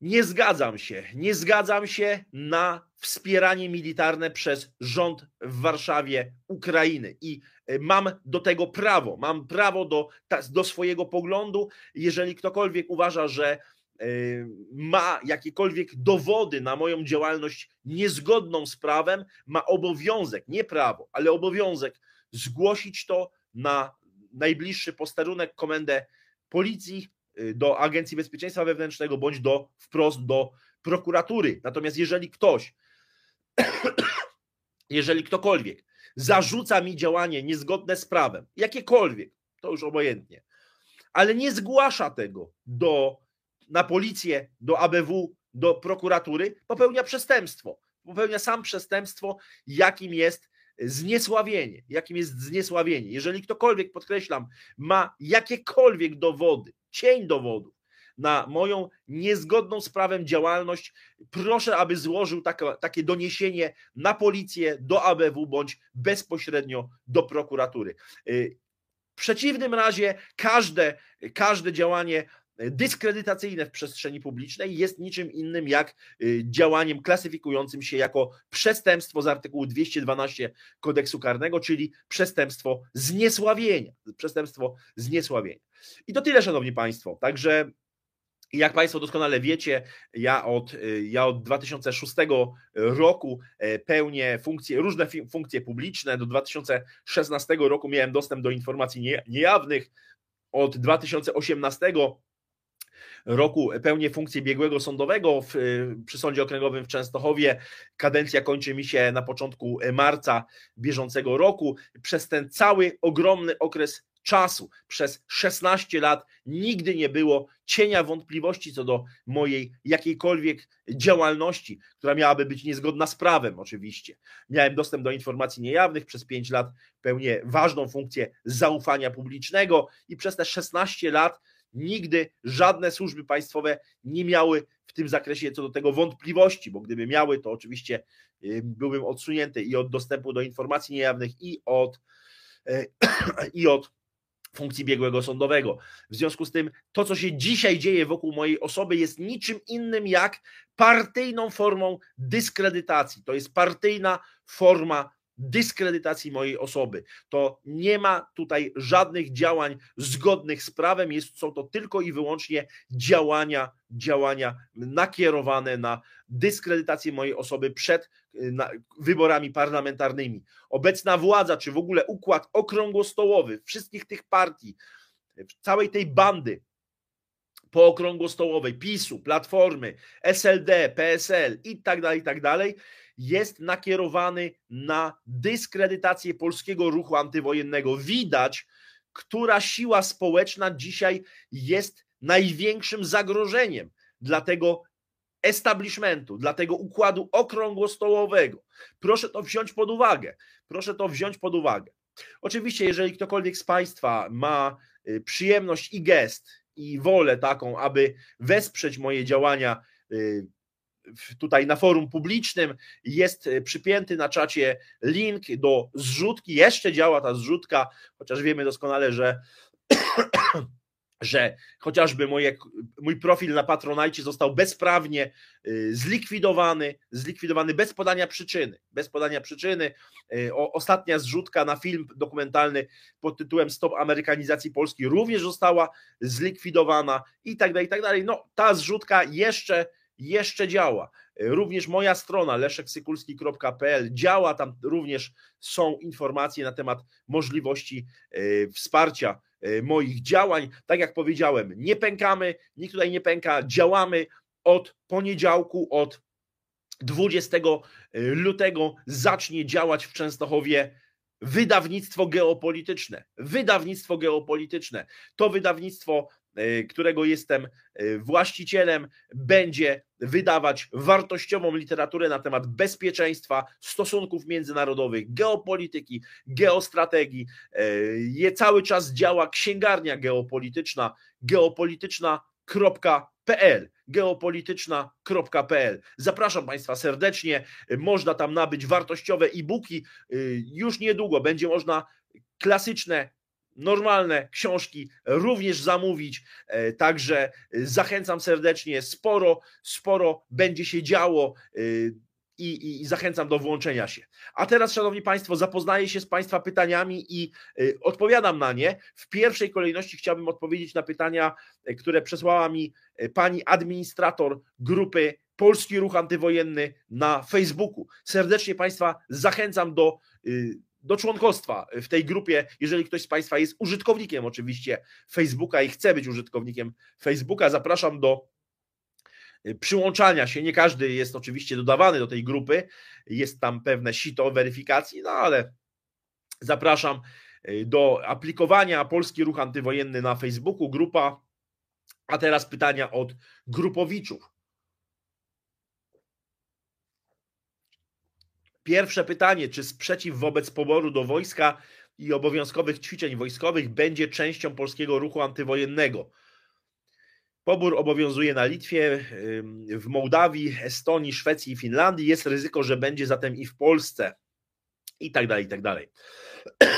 nie zgadzam się, nie zgadzam się na wspieranie militarne przez rząd w Warszawie Ukrainy i e, mam do tego prawo, mam prawo do, do swojego poglądu. Jeżeli ktokolwiek uważa, że e, ma jakiekolwiek dowody na moją działalność niezgodną z prawem, ma obowiązek, nie prawo, ale obowiązek zgłosić to na najbliższy posterunek, komendę policji, y, do Agencji Bezpieczeństwa Wewnętrznego bądź do wprost do prokuratury. Natomiast jeżeli ktoś, jeżeli ktokolwiek zarzuca mi działanie niezgodne z prawem, jakiekolwiek, to już obojętnie, ale nie zgłasza tego do, na policję, do ABW, do prokuratury, popełnia przestępstwo. Popełnia sam przestępstwo, jakim jest zniesławienie. Jakim jest zniesławienie? Jeżeli ktokolwiek, podkreślam, ma jakiekolwiek dowody, cień dowodów na moją niezgodną z prawem działalność, proszę, aby złożył takie, doniesienie na policję, do ABW bądź bezpośrednio do prokuratury. Y, w przeciwnym razie każde, każde działanie dyskredytacyjne w przestrzeni publicznej jest niczym innym jak y, działaniem klasyfikującym się jako przestępstwo z artykułu 212 kodeksu karnego, czyli przestępstwo zniesławienia. Przestępstwo zniesławienia. I to tyle, szanowni państwo. Także jak Państwo doskonale wiecie, ja od, y, ja od 2006 roku e, pełnię funkcje, różne funkcje publiczne. Do 2016 roku miałem dostęp do informacji niejawnych. Od 2018 roku pełnię funkcję biegłego sądowego w, przy Sądzie Okręgowym w Częstochowie. Kadencja kończy mi się na początku marca bieżącego roku. Przez ten cały ogromny okres czasu, przez 16 lat, nigdy nie było cienia wątpliwości co do mojej jakiejkolwiek działalności, która miałaby być niezgodna z prawem, oczywiście. Miałem dostęp do informacji niejawnych, przez 5 lat pełnię ważną funkcję zaufania publicznego i przez te 16 lat nigdy żadne służby państwowe nie miały w tym zakresie co do tego wątpliwości, bo gdyby miały, to oczywiście byłbym odsunięty i od dostępu do informacji niejawnych, i od, y, i od funkcji biegłego sądowego. W związku z tym, to, co się dzisiaj dzieje wokół mojej osoby, jest niczym innym jak partyjną formą dyskredytacji. To jest partyjna forma dyskredytacji mojej osoby. To nie ma tutaj żadnych działań zgodnych z prawem, jest, są to tylko i wyłącznie działania, działania nakierowane na dyskredytację mojej osoby przed na, wyborami parlamentarnymi. Obecna władza, czy w ogóle układ okrągłostołowy wszystkich tych partii, całej tej bandy pookrągłostołowej, PiSu, Platformy, SLD, PSL i tak dalej, i tak dalej, jest nakierowany na dyskredytację polskiego ruchu antywojennego. Widać, która siła społeczna dzisiaj jest największym zagrożeniem dla tego establishmentu, dla tego układu okrągłostołowego. Proszę to wziąć pod uwagę. Proszę to wziąć pod uwagę. Oczywiście, jeżeli ktokolwiek z Państwa ma y, przyjemność i gest, i wolę taką, aby wesprzeć moje działania y, tutaj na forum publicznym jest y, przypięty na czacie link do zrzutki. Jeszcze działa ta zrzutka, chociaż wiemy doskonale, że że chociażby moje, mój profil na Patronite został bezprawnie y, zlikwidowany, zlikwidowany bez podania przyczyny. Bez podania przyczyny. O, ostatnia zrzutka na film dokumentalny pod tytułem Stop Amerykanizacji Polski również została zlikwidowana i tak dalej, i tak dalej. No, ta zrzutka jeszcze jeszcze działa. Również moja strona leszeksykulski.pl działa, tam również są informacje na temat możliwości e, wsparcia e, moich działań. Tak jak powiedziałem, nie pękamy, nikt tutaj nie pęka, działamy od poniedziałku, od 20 lutego zacznie działać w Częstochowie wydawnictwo geopolityczne. Wydawnictwo geopolityczne. To wydawnictwo E, którego jestem e, właścicielem, będzie wydawać wartościową literaturę na temat bezpieczeństwa, stosunków międzynarodowych, geopolityki, geostrategii. E, je cały czas działa księgarnia geopolityczna, geopolityczna.pl geopolityczna.pl. Zapraszam Państwa serdecznie. Można tam nabyć wartościowe e-booki. Już niedługo będzie można klasyczne normalne książki również zamówić. E, także zachęcam serdecznie, sporo, sporo będzie się działo. E, I, i, zachęcam do włączenia się. A teraz, Szanowni Państwo, zapoznaję się z Państwa pytaniami i y, odpowiadam na nie. W pierwszej kolejności chciałbym odpowiedzieć na pytania, które przesłała mi pani administrator grupy Polski Ruch Antywojenny na Facebooku. Serdecznie Państwa zachęcam do y, do członkostwa w tej grupie, jeżeli ktoś z Państwa jest użytkownikiem oczywiście Facebooka i chce być użytkownikiem Facebooka, zapraszam do y, przyłączania się. Nie każdy jest oczywiście dodawany do tej grupy, jest tam pewne sito weryfikacji, no ale zapraszam y, do aplikowania Polski Ruch Antywojenny na Facebooku, grupa. A teraz pytania od grupowiczów. Pierwsze pytanie: czy sprzeciw wobec poboru do wojska i obowiązkowych ćwiczeń wojskowych będzie częścią polskiego ruchu antywojennego? Pobór obowiązuje na Litwie, w Mołdawii, Estonii, Szwecji i Finlandii. Jest ryzyko, że będzie zatem i w Polsce. I tak dalej, i tak dalej.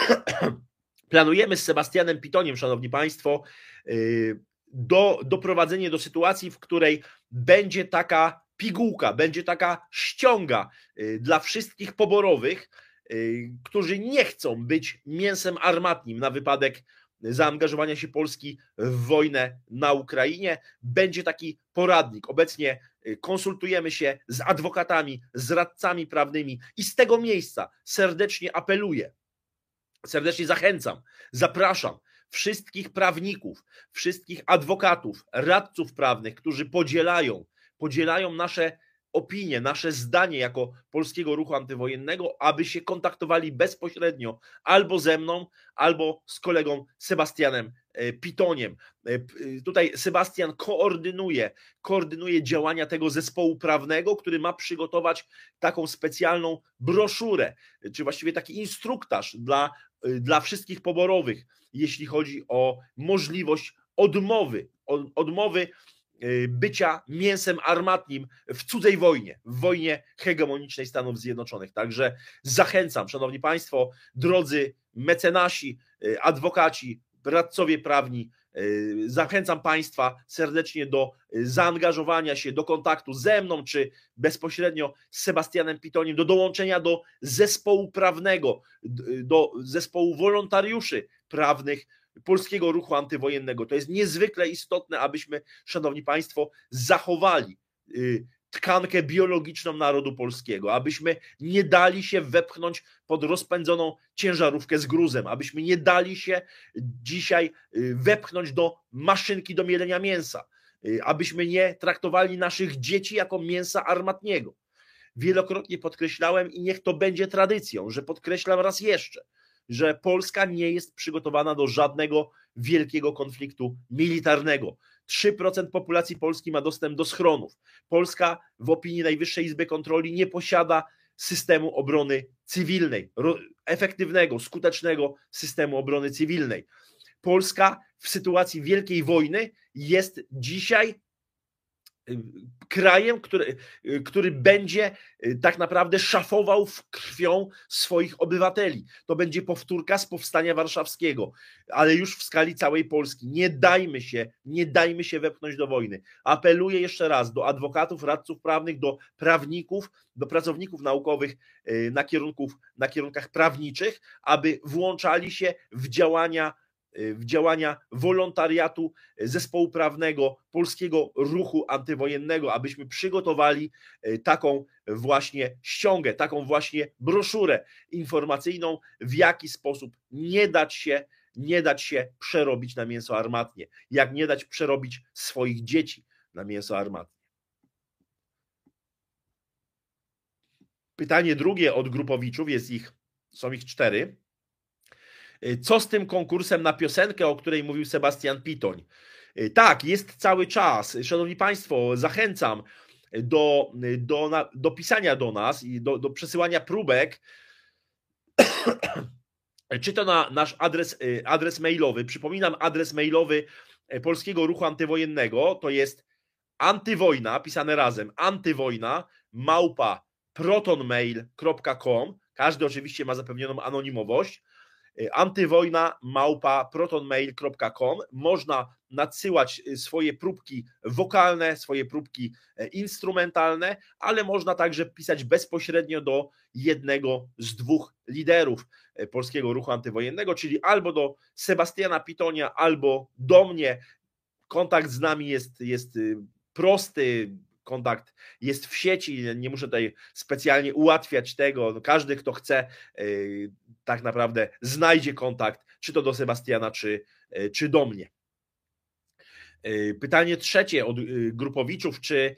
Planujemy z Sebastianem Pitoniem, szanowni państwo, y, do, doprowadzenie do sytuacji, w której będzie taka pigułka, będzie taka ściąga y, dla wszystkich poborowych, y, którzy nie chcą być mięsem armatnim na wypadek zaangażowania się Polski w wojnę na Ukrainie. Będzie taki poradnik. Obecnie y, konsultujemy się z adwokatami, z radcami prawnymi i z tego miejsca serdecznie apeluję, serdecznie zachęcam, zapraszam wszystkich prawników, wszystkich adwokatów, radców prawnych, którzy podzielają podzielają nasze opinie, nasze zdanie jako polskiego ruchu antywojennego, aby się kontaktowali bezpośrednio albo ze mną, albo z kolegą Sebastianem e, Pitoniem. E, e, tutaj Sebastian koordynuje, koordynuje działania tego zespołu prawnego, który ma przygotować taką specjalną broszurę, czy właściwie taki instruktaż dla, dla wszystkich poborowych, jeśli chodzi o możliwość odmowy, odmowy bycia mięsem armatnim w cudzej wojnie, w wojnie hegemonicznej Stanów Zjednoczonych. Także zachęcam, szanowni państwo, drodzy mecenasi, y, adwokaci, radcowie prawni, zachęcam Państwa serdecznie do zaangażowania się, do kontaktu ze mną, czy bezpośrednio z Sebastianem Pitoniem, do dołączenia do zespołu prawnego, do zespołu wolontariuszy prawnych polskiego ruchu antywojennego. To jest niezwykle istotne, abyśmy, Szanowni Państwo, zachowali y, tkankę biologiczną narodu polskiego, abyśmy nie dali się wepchnąć pod rozpędzoną ciężarówkę z gruzem, abyśmy nie dali się dzisiaj y, wepchnąć do maszynki do mielenia mięsa, y, abyśmy nie traktowali naszych dzieci jako mięsa armatniego. Wielokrotnie podkreślałem i niech to będzie tradycją, że podkreślam raz jeszcze, że Polska nie jest przygotowana do żadnego wielkiego konfliktu militarnego. 3% populacji Polski ma dostęp do schronów. Polska w opinii Najwyższej Izby Kontroli nie posiada systemu obrony cywilnej, efektywnego, skutecznego systemu obrony cywilnej. Polska w sytuacji wielkiej wojny jest dzisiaj krajem, który, który będzie y, tak naprawdę szafował w krwią swoich obywateli. To będzie powtórka z powstania warszawskiego, ale już w skali całej Polski. Nie dajmy się, nie dajmy się wepchnąć do wojny. Apeluję jeszcze raz do adwokatów, radców prawnych, do prawników, do pracowników naukowych y, na, kierunków, na kierunkach prawniczych, aby włączali się w działania w działania wolontariatu zespołu prawnego polskiego ruchu antywojennego, abyśmy przygotowali y, taką właśnie ściągę, taką właśnie broszurę informacyjną, w jaki sposób nie dać się, nie dać się przerobić na mięso armatnie, jak nie dać przerobić swoich dzieci na mięso armatnie. Pytanie drugie od grupowiczów, jest ich, są ich cztery. Y, co z tym konkursem na piosenkę, o której mówił Sebastian Pitoń? Y, tak, jest cały czas. Szanowni Państwo, zachęcam do, do, do pisania do nas i do, do przesyłania próbek. Czy to na nasz adres, y, adres mailowy? Przypominam, adres mailowy Polskiego Ruchu Antywojennego to jest antywojna, pisane razem, antywojna, małpa protonmail.com. Każdy oczywiście ma zapewnioną anonimowość. Y, antywojna małpa protonmail.com. Można nadsyłać y, swoje próbki wokalne, swoje próbki e, instrumentalne, ale można także pisać bezpośrednio do jednego z dwóch liderów e, polskiego ruchu antywojennego, czyli albo do Sebastiana Pitonia, albo do mnie. Kontakt z nami jest, jest y, prosty, kontakt jest w sieci, nie muszę tutaj specjalnie ułatwiać tego. No, każdy, kto chce, y, tak naprawdę znajdzie kontakt, czy to do Sebastiana, czy, y, czy do mnie. Y, pytanie trzecie od grupowiczów, czy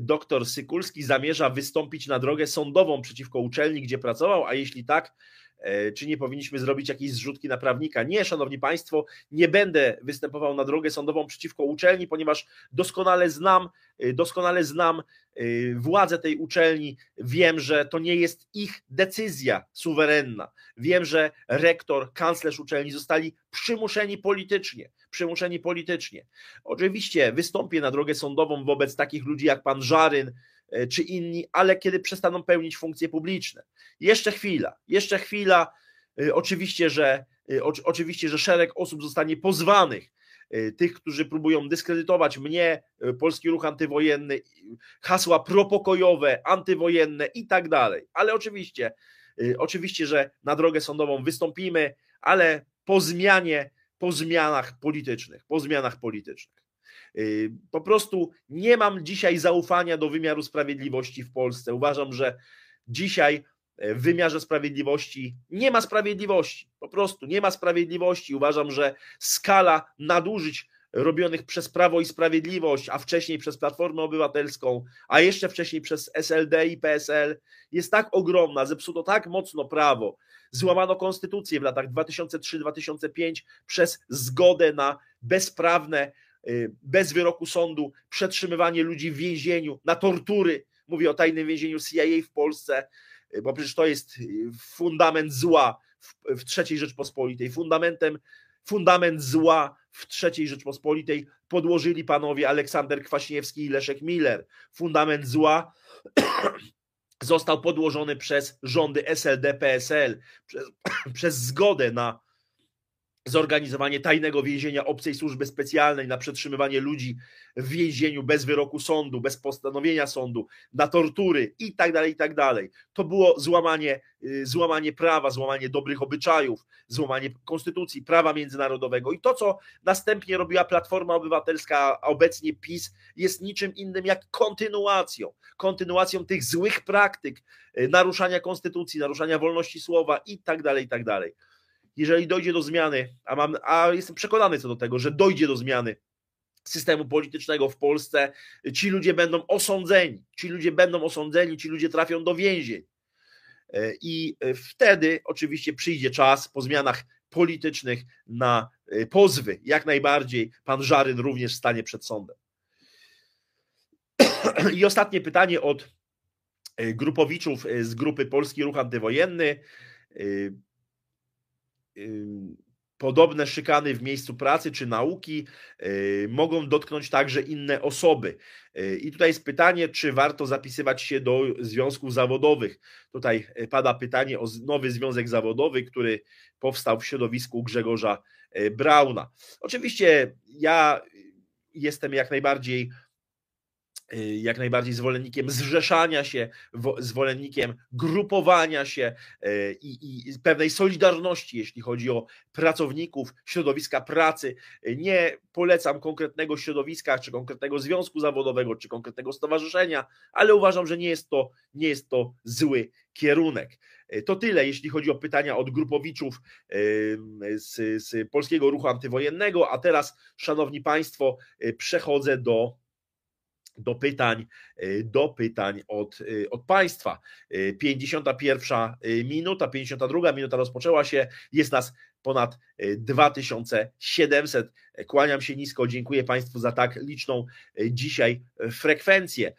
doktor Sykulski zamierza wystąpić na drogę sądową przeciwko uczelni, gdzie pracował, a jeśli tak, E, czy nie powinniśmy zrobić jakiejś zrzutki na prawnika. Nie, szanowni państwo, nie będę występował na drogę sądową przeciwko uczelni, ponieważ doskonale znam, e, doskonale znam e, władze tej uczelni, wiem, że to nie jest ich decyzja suwerenna. Wiem, że rektor, kanclerz uczelni zostali przymuszeni politycznie, przymuszeni politycznie. Oczywiście wystąpię na drogę sądową wobec takich ludzi jak pan Żaryn, E, czy inni, ale kiedy przestaną pełnić funkcje publiczne. Jeszcze chwila, jeszcze chwila. E, oczywiście, że e, oczywiście, że szereg osób zostanie pozwanych, tych, którzy próbują dyskredytować mnie, polski ruch antywojenny, hasła propokojowe, antywojenne i tak dalej. Ale oczywiście, oczywiście, że na drogę sądową wystąpimy, ale po zmianie, po zmianach politycznych, po zmianach politycznych. Y, po prostu nie mam dzisiaj zaufania do wymiaru sprawiedliwości w Polsce. Uważam, że dzisiaj e, w wymiarze sprawiedliwości nie ma sprawiedliwości. Po prostu nie ma sprawiedliwości. Uważam, że skala nadużyć robionych przez Prawo i Sprawiedliwość, a wcześniej przez Platformę Obywatelską, a jeszcze wcześniej przez SLD i PSL jest tak ogromna, zepsuto tak mocno prawo, złamano konstytucję w latach 2003-2005 przez zgodę na bezprawne bez wyroku sądu, przetrzymywanie ludzi w więzieniu, na tortury. Mówię o tajnym więzieniu CIA w Polsce, y, bo przecież to jest y, fundament zła w, III Rzeczpospolitej. Fundamentem, fundament zła w III Rzeczpospolitej podłożyli panowie Aleksander Kwaśniewski i Leszek Miller. Fundament zła został podłożony przez rządy SLD, PSL, przez, przez zgodę na zorganizowanie tajnego więzienia obcej służby specjalnej na przetrzymywanie ludzi w więzieniu bez wyroku sądu, bez postanowienia sądu, na tortury i tak dalej, i tak dalej. To było złamanie, y, złamanie prawa, złamanie dobrych obyczajów, złamanie konstytucji, prawa międzynarodowego. I to, co następnie robiła Platforma Obywatelska, a obecnie PiS, jest niczym innym jak kontynuacją, kontynuacją tych złych praktyk, y, naruszania konstytucji, naruszania wolności słowa i tak dalej, i tak dalej jeżeli dojdzie do zmiany, a, mam, a jestem przekonany co do tego, że dojdzie do zmiany systemu politycznego w Polsce, ci ludzie będą osądzeni, ci ludzie będą osądzeni, ci ludzie trafią do więzień. E, I wtedy oczywiście przyjdzie czas po zmianach politycznych na e, pozwy. Jak najbardziej pan Żaryn również stanie przed sądem. I ostatnie pytanie od e, grupowiczów z grupy Polski Ruch Antywojenny podobne szykany w miejscu pracy czy nauki y, mogą dotknąć także inne osoby. Y, I tutaj jest pytanie, czy warto zapisywać się do związków zawodowych. Tutaj y, pada pytanie o nowy związek zawodowy, który powstał w środowisku Grzegorza Brauna. Oczywiście ja jestem jak najbardziej jak najbardziej zwolennikiem zrzeszania się, zwolennikiem grupowania się y, i, i, pewnej solidarności, jeśli chodzi o pracowników, środowiska pracy. Nie polecam konkretnego środowiska, czy konkretnego związku zawodowego, czy konkretnego stowarzyszenia, ale uważam, że nie jest to, nie jest to zły kierunek. Y, to tyle, jeśli chodzi o pytania od grupowiczów z, z Polskiego Ruchu Antywojennego. A teraz, Szanowni Państwo, przechodzę do do pytań, y, do pytań od, y, od Państwa. 51 y, minuta, 52 minuta rozpoczęła się, jest nas ponad 2700. Kłaniam się nisko, dziękuję Państwu za tak liczną dzisiaj frekwencję.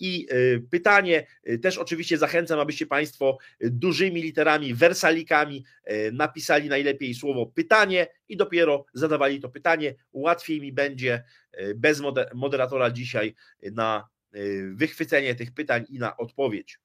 I pytanie, też oczywiście zachęcam, abyście Państwo dużymi literami, wersalikami napisali najlepiej słowo pytanie i dopiero zadawali to pytanie. Łatwiej mi będzie bez moderatora dzisiaj na wychwycenie tych pytań i na odpowiedź.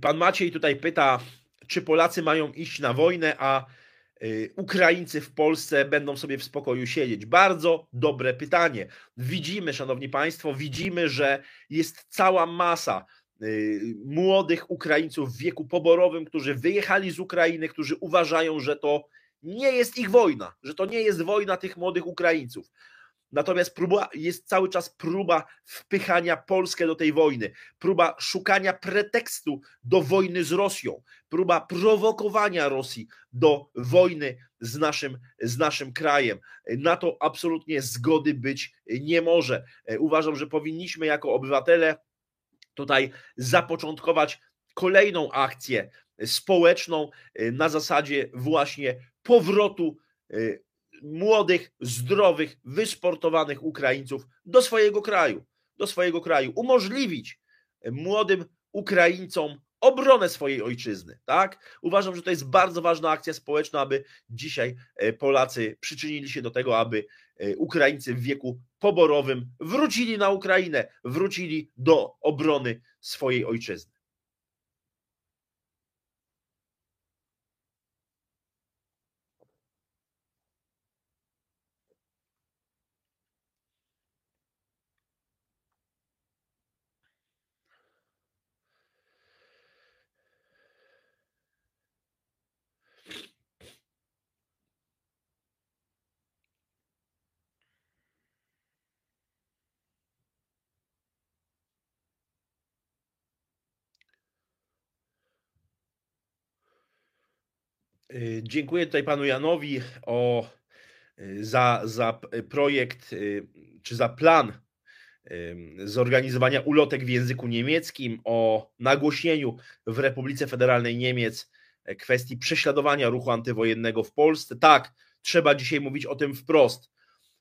Pan Maciej tutaj pyta, czy Polacy mają iść na wojnę, a y, Ukraińcy w Polsce będą sobie w spokoju siedzieć? Bardzo dobre pytanie. Widzimy, szanowni państwo, widzimy, że jest cała masa y, młodych Ukraińców w wieku poborowym, którzy wyjechali z Ukrainy, którzy uważają, że to nie jest ich wojna, że to nie jest wojna tych młodych Ukraińców. Natomiast próba, jest cały czas próba wpychania Polskę do tej wojny, próba szukania pretekstu do wojny z Rosją, próba prowokowania Rosji do wojny z naszym, z naszym krajem. Na to absolutnie zgody być nie może. Uważam, że powinniśmy jako obywatele tutaj zapoczątkować kolejną akcję społeczną na zasadzie właśnie powrotu młodych, zdrowych, wysportowanych Ukraińców do swojego kraju, do swojego kraju, umożliwić młodym Ukraińcom obronę swojej ojczyzny, tak? Uważam, że to jest bardzo ważna akcja społeczna, aby dzisiaj e, Polacy przyczynili się do tego, aby e, Ukraińcy w wieku poborowym wrócili na Ukrainę, wrócili do obrony swojej ojczyzny. Dziękuję tutaj panu Janowi o, y, za, za projekt y, czy za plan zorganizowania ulotek w języku niemieckim, o nagłośnieniu w Republice Federalnej Niemiec e, kwestii prześladowania ruchu antywojennego w Polsce. Tak, trzeba dzisiaj mówić o tym wprost.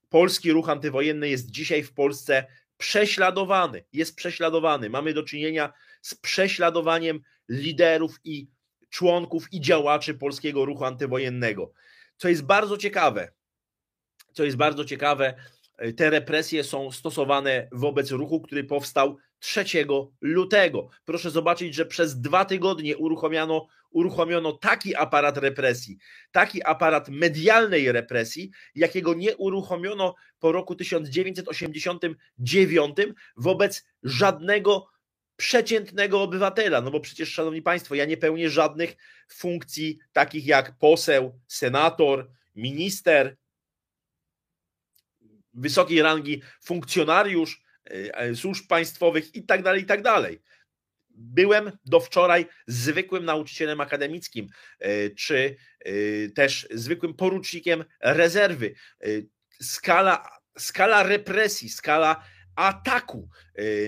Polski ruch antywojenny jest dzisiaj w Polsce prześladowany, jest prześladowany. Mamy do czynienia z prześladowaniem liderów i członków i działaczy polskiego ruchu antywojennego. Co jest bardzo ciekawe, co jest bardzo ciekawe, te represje są stosowane wobec ruchu, który powstał 3 lutego. Proszę zobaczyć, że przez dwa tygodnie uruchomiono, uruchomiono taki aparat represji, taki aparat medialnej represji, jakiego nie uruchomiono po roku 1989 wobec żadnego przeciętnego obywatela. No bo przecież, szanowni państwo, ja nie pełnię żadnych funkcji takich jak poseł, senator, minister, wysokiej rangi funkcjonariusz e, e, służb państwowych i tak dalej, i tak dalej. Byłem do wczoraj zwykłym nauczycielem akademickim, e, czy też zwykłym porucznikiem rezerwy. Skala, skala represji, skala ataku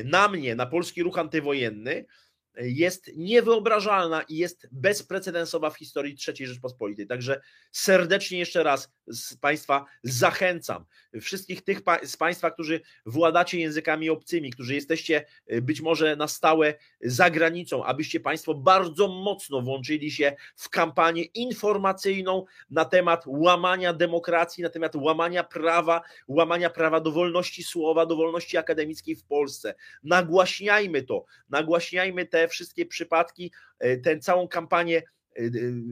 na mnie, na polski ruch antywojenny, jest niewyobrażalna i jest bezprecedensowa w historii III Rzeczpospolitej. Także serdecznie jeszcze raz z Państwa zachęcam. Wszystkich tych z Państwa, którzy władacie językami obcymi, którzy jesteście y, być może na stałe za granicą, abyście Państwo bardzo mocno włączyli się w kampanię informacyjną na temat łamania demokracji, na temat łamania prawa, łamania prawa do wolności słowa, do wolności akademickiej w Polsce. Nagłaśniajmy to, nagłaśniajmy te wszystkie przypadki, e, tę całą kampanię e,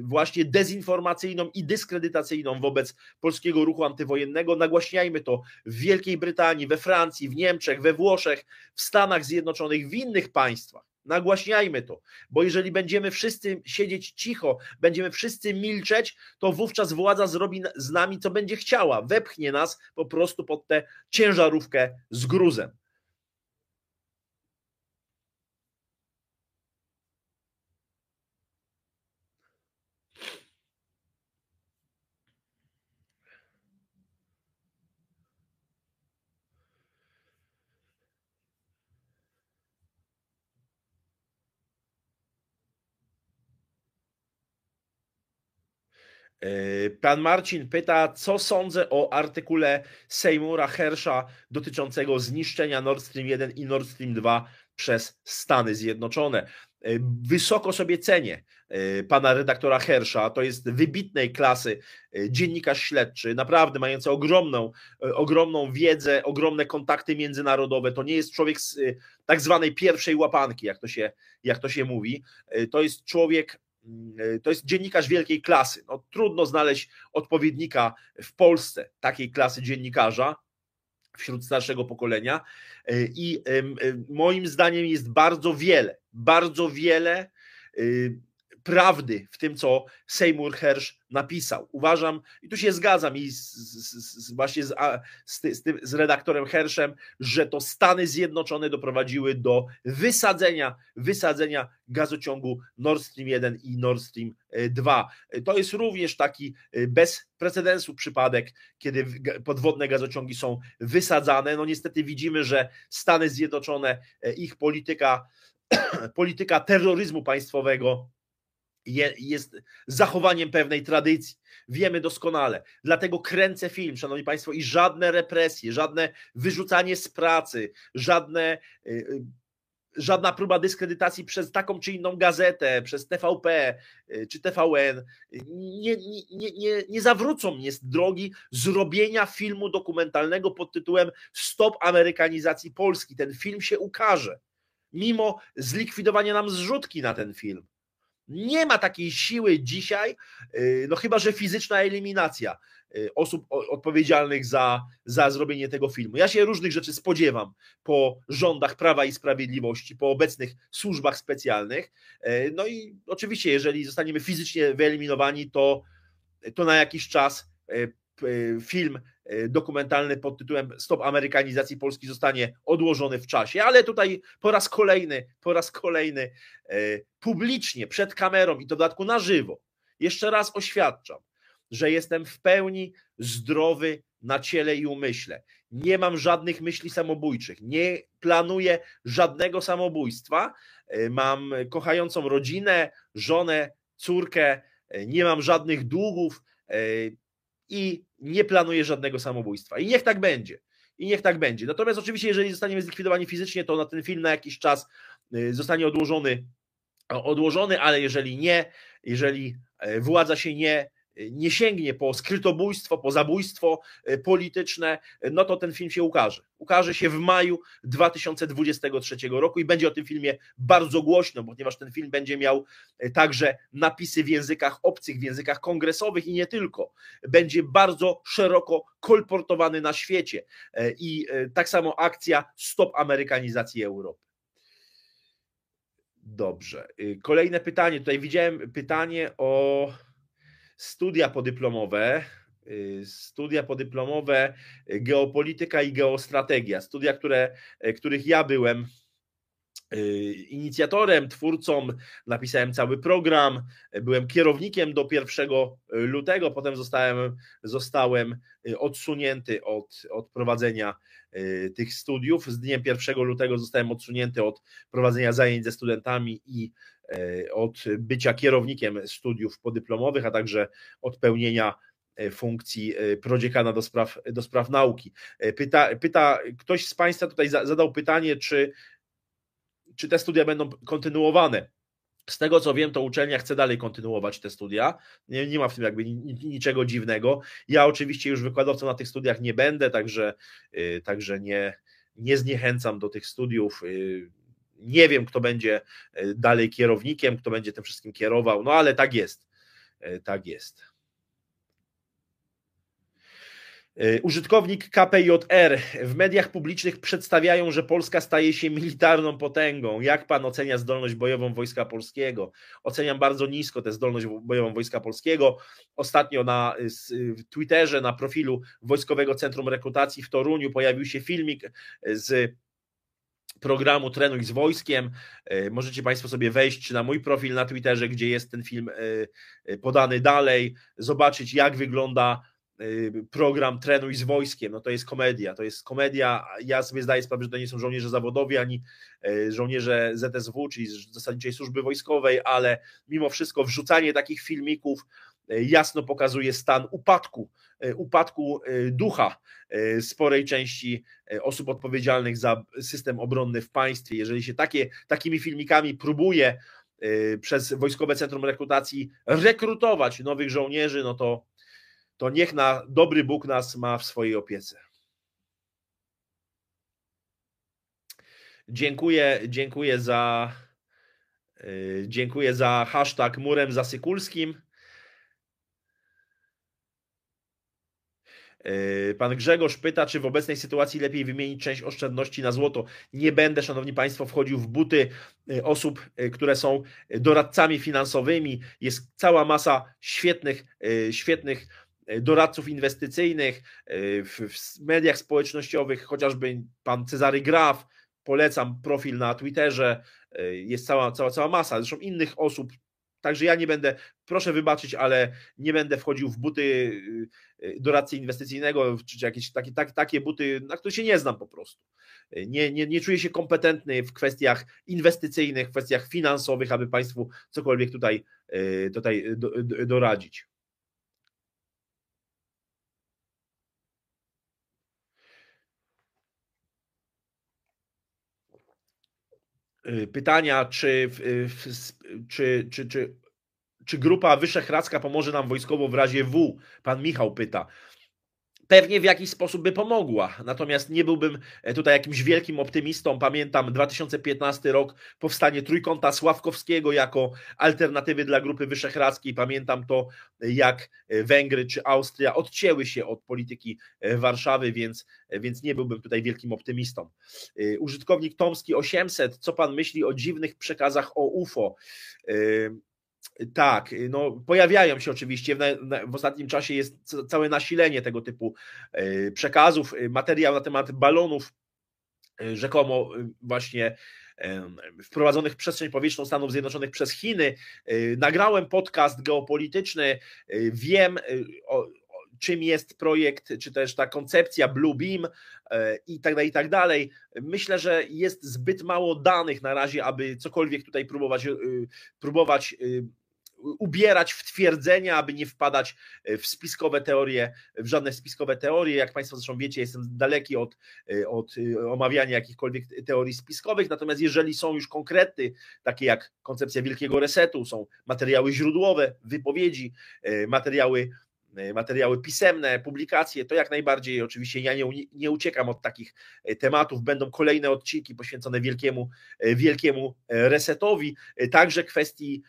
właśnie dezinformacyjną i dyskredytacyjną wobec polskiego ruchu antywojennego. Nagłaśniajmy to w Wielkiej Brytanii, we Francji, w Niemczech, we Włoszech, w Stanach Zjednoczonych, w innych państwach. Nagłaśniajmy to, bo jeżeli będziemy wszyscy siedzieć cicho, będziemy wszyscy milczeć, to wówczas władza zrobi z nami, co będzie chciała. Wepchnie nas po prostu pod tę ciężarówkę z gruzem. Pan Marcin pyta, co sądzę o artykule Seymoura Hersha dotyczącego zniszczenia Nord Stream 1 i Nord Stream 2 przez Stany Zjednoczone. E, wysoko sobie cenię e, pana redaktora Hersha, to jest wybitnej klasy dziennikarz śledczy, naprawdę mający ogromną, ogromną wiedzę, ogromne kontakty międzynarodowe. To nie jest człowiek z tak zwanej pierwszej łapanki, jak to się, jak to się mówi. To jest człowiek to jest dziennikarz wielkiej klasy. No, trudno znaleźć odpowiednika w Polsce takiej klasy dziennikarza wśród starszego pokolenia. E, I moim zdaniem jest bardzo wiele, bardzo wiele y, prawdy w tym, co Seymour Hersh napisał. Uważam, i tu się zgadzam i z, z, z, właśnie z, z, tym, z redaktorem Herszem, że to Stany Zjednoczone doprowadziły do wysadzenia, wysadzenia gazociągu Nord Stream 1 i Nord Stream 2. E, to jest również taki e, bez precedensu przypadek, kiedy podwodne gazociągi są wysadzane. No niestety widzimy, że Stany Zjednoczone, e, ich polityka, polityka terroryzmu państwowego jest zachowaniem pewnej tradycji. Wiemy doskonale. Dlatego kręcę film, szanowni państwo, i żadne represje, żadne wyrzucanie z pracy, żadne y, y, żadna próba dyskredytacji przez taką czy inną gazetę, przez TVP y, czy TVN nie, nie, nie, nie zawrócą mnie z drogi zrobienia filmu dokumentalnego pod tytułem Stop Amerykanizacji Polski. Ten film się ukaże, mimo zlikwidowania nam zrzutki na ten film. Nie ma takiej siły dzisiaj, y, no chyba że fizyczna eliminacja y, osób odpowiedzialnych za, za zrobienie tego filmu. Ja się różnych rzeczy spodziewam po rządach Prawa i Sprawiedliwości, po obecnych służbach specjalnych. Y, no i oczywiście, jeżeli zostaniemy fizycznie wyeliminowani, to, to na jakiś czas film dokumentalny pod tytułem Stop Amerykanizacji Polski zostanie odłożony w czasie, ale tutaj po raz kolejny, po raz kolejny e, publicznie przed kamerą i to w dodatku na żywo, jeszcze raz oświadczam, że jestem w pełni zdrowy na ciele i umyśle. Nie mam żadnych myśli samobójczych, nie planuję żadnego samobójstwa. E, mam kochającą rodzinę, żonę, córkę, nie mam żadnych długów i nie planuje żadnego samobójstwa. I niech tak będzie. I niech tak będzie. Natomiast oczywiście, jeżeli zostaniemy zlikwidowani fizycznie, to na ten film na jakiś czas zostanie odłożony, odłożony, ale jeżeli nie, jeżeli władza się nie nie sięgnie po skrytobójstwo, po zabójstwo e, polityczne, e, no to ten film się ukaże. Ukaże się w maju 2023 roku i będzie o tym filmie bardzo głośno, ponieważ ten film będzie miał e, także napisy w językach obcych, w językach kongresowych i nie tylko. Będzie bardzo szeroko kolportowany na świecie. I tak samo akcja Stop Amerykanizacji Europy. Dobrze. Kolejne pytanie. Tutaj widziałem pytanie o studia podyplomowe, y, studia podyplomowe y, geopolityka i geostrategia, studia, które, y, których ja byłem inicjatorem, twórcą, napisałem cały program, byłem kierownikiem do 1 lutego, potem zostałem, zostałem odsunięty od, od prowadzenia tych studiów. Z dniem 1 lutego zostałem odsunięty od prowadzenia zajęć ze studentami i E, od bycia kierownikiem studiów podyplomowych, a także od pełnienia e, funkcji e, prodziekana do spraw, do spraw nauki. Pyta, pyta, ktoś z Państwa tutaj zadał pytanie, czy, czy te studia będą kontynuowane. Z tego co wiem, to uczelnia chce dalej kontynuować te studia. Nie, nie, ma w tym jakby niczego dziwnego. Ja oczywiście już wykładowcą na tych studiach nie będę, także, także nie, nie zniechęcam do tych studiów. Nie wiem, kto będzie e, dalej kierownikiem, kto będzie tym wszystkim kierował, no ale tak jest. E, tak jest. E, użytkownik KPJR w mediach publicznych przedstawiają, że Polska staje się militarną potęgą. Jak pan ocenia zdolność bojową Wojska Polskiego? Oceniam bardzo nisko tę zdolność bojową Wojska Polskiego. Ostatnio na Twitterze, na profilu Wojskowego Centrum Rekrutacji w Toruniu pojawił się filmik z programu Trenuj z Wojskiem. E, możecie Państwo sobie wejść na mój profil na Twitterze, gdzie jest ten film e, e, podany dalej, zobaczyć jak wygląda program Trenuj z Wojskiem. No to jest komedia, to jest komedia. Ja sobie zdaję sprawę, że to nie są żołnierze zawodowi ani żołnierze ZSW, czyli zasadniczej służby wojskowej, ale mimo wszystko wrzucanie takich filmików jasno pokazuje stan upadku, e, upadku e, ducha e, sporej części osób odpowiedzialnych za system obronny w państwie. Jeżeli się takie, takimi filmikami próbuje przez Wojskowe Centrum Rekrutacji rekrutować nowych żołnierzy, no to, to niech na dobry Bóg nas ma w swojej opiece. Dziękuję, dziękuję za dziękuję za hashtag murem zasykulskim. Pan Grzegorz pyta, czy w obecnej sytuacji lepiej wymienić część oszczędności na złoto. Nie będę, szanowni państwo, wchodził w buty yy, osób, yy, które są doradcami finansowymi. Jest cała masa świetnych, świetnych doradców inwestycyjnych w mediach społecznościowych, chociażby pan Cezary Graf. Polecam profil na Twitterze. Jest cała, cała, cała masa. Zresztą innych osób Także ja nie będę, proszę wybaczyć, ale nie będę wchodził w buty y, y, doradcy inwestycyjnego, czy jakieś takie, tak, takie buty, na które się nie znam po prostu. Nie, nie, nie czuję się kompetentny w kwestiach inwestycyjnych, w kwestiach finansowych, aby Państwu cokolwiek tutaj, y, tutaj doradzić. Pytania, czy, czy, czy, czy, czy Grupa Wyszehradzka pomoże nam wojskowo w razie W? Pan Michał pyta pewnie w jakiś sposób by pomogła. Natomiast nie byłbym e, tutaj jakimś wielkim optymistą. Pamiętam 2015 rok, powstanie Trójkąta Sławkowskiego jako alternatywy dla Grupy Wyszehradzkiej. Pamiętam to, jak e, Węgry czy Austria odcięły się od polityki e, Warszawy, więc, więc nie byłbym tutaj wielkim optymistą. Użytkownik Tomski 800, co pan myśli o dziwnych przekazach o UFO? Tak, no pojawiają się oczywiście, w, na, w, ostatnim czasie jest całe nasilenie tego typu e, przekazów. E, materiał na temat balonów rzekomo właśnie wprowadzonych w przestrzeń powietrzną Stanów Zjednoczonych przez Chiny. Nagrałem podcast geopolityczny, wiem czym jest projekt, czy też ta koncepcja Blue Beam i tak dalej, i tak dalej. Myślę, że jest zbyt mało danych na razie, aby cokolwiek tutaj próbować, próbować ubierać w twierdzenia, aby nie wpadać w spiskowe teorie, w żadne spiskowe teorie. Jak Państwo zresztą wiecie, jestem daleki od, od omawiania jakichkolwiek teorii spiskowych, natomiast jeżeli są już konkrety, takie jak koncepcja wielkiego resetu, są materiały źródłowe, wypowiedzi, materiały E, materiały pisemne, publikacje, to jak najbardziej oczywiście ja nie, nie uciekam od takich e, tematów. Będą kolejne odcinki poświęcone wielkiemu, e, wielkiemu resetowi, także kwestii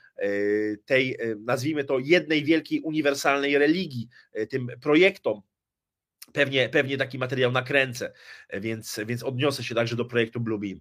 tej, nazwijmy to, jednej wielkiej uniwersalnej religii, tym projektom. Pewnie, pewnie taki materiał nakręcę, więc, więc odniosę się także do projektu Bluebeam.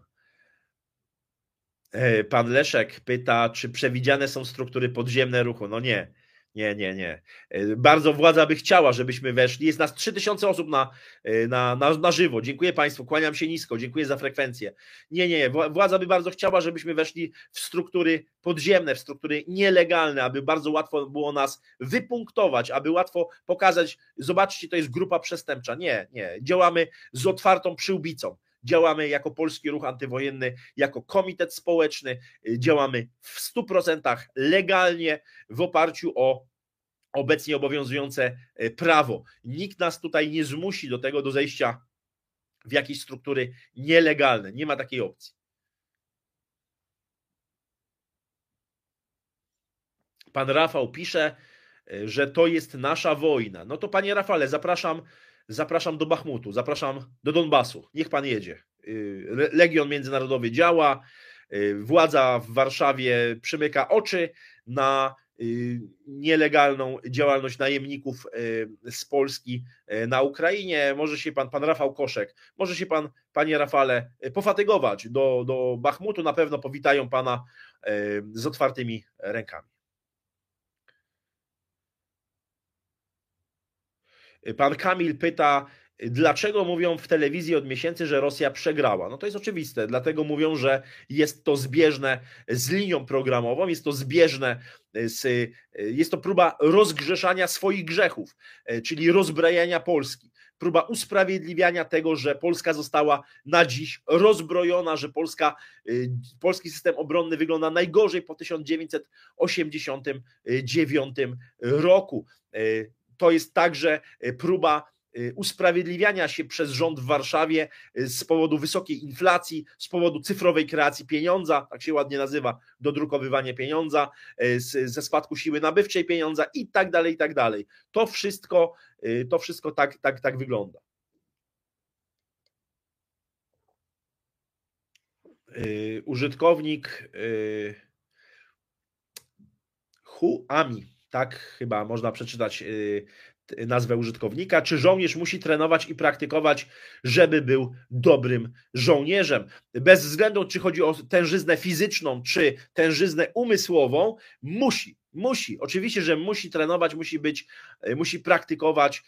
Pan Leszek pyta, czy przewidziane są struktury podziemne ruchu. No nie. Nie, nie, nie. E, bardzo władza by chciała, żebyśmy weszli. Jest nas 3000 osób na, e, na, na, na żywo. Dziękuję Państwu, kłaniam się nisko, dziękuję za frekwencję. Nie, nie, władza by bardzo chciała, żebyśmy weszli w struktury podziemne, w struktury nielegalne, aby bardzo łatwo było nas wypunktować, aby łatwo pokazać, zobaczcie, to jest grupa przestępcza. Nie, nie. Działamy z otwartą przyłbicą działamy jako polski ruch antywojenny, jako komitet społeczny, y, działamy w 100% legalnie w oparciu o obecnie obowiązujące y, prawo. Nikt nas tutaj nie zmusi do tego, do zejścia w jakieś struktury nielegalne. Nie ma takiej opcji. Pan Rafał pisze, y, że to jest nasza wojna. No to panie Rafale, zapraszam zapraszam do Bachmutu, zapraszam do Donbasu, niech pan jedzie. Y, Legion Międzynarodowy działa, y, władza w Warszawie przymyka oczy na y, nielegalną działalność najemników z Polski na Ukrainie. Może się pan, pan Rafał Koszek, może się pan, panie Rafale, pofatygować do, do Bachmutu. Na pewno powitają pana z otwartymi rękami. Pan Kamil pyta, dlaczego mówią w telewizji od miesięcy, że Rosja przegrała? No to jest oczywiste, dlatego mówią, że jest to zbieżne z linią programową, jest to zbieżne z, jest to próba rozgrzeszania swoich grzechów, czyli rozbrajania Polski. Próba usprawiedliwiania tego, że Polska została na dziś rozbrojona, że Polska, polski system obronny wygląda najgorzej po 1989 roku to jest także e, próba e, usprawiedliwiania się przez rząd w Warszawie e, z powodu wysokiej inflacji, z powodu cyfrowej kreacji pieniądza, tak się ładnie nazywa, dodrukowywanie pieniądza, ze spadku siły nabywczej pieniądza i tak dalej, i tak dalej. To wszystko, to wszystko tak, tak, tak wygląda. Użytkownik Huami tak chyba można przeczytać y, nazwę użytkownika, czy żołnierz musi trenować i praktykować, żeby był dobrym żołnierzem. Bez względu, czy chodzi o tężyznę fizyczną, czy tężyznę umysłową, musi, musi, oczywiście, że musi trenować, musi być, y, musi praktykować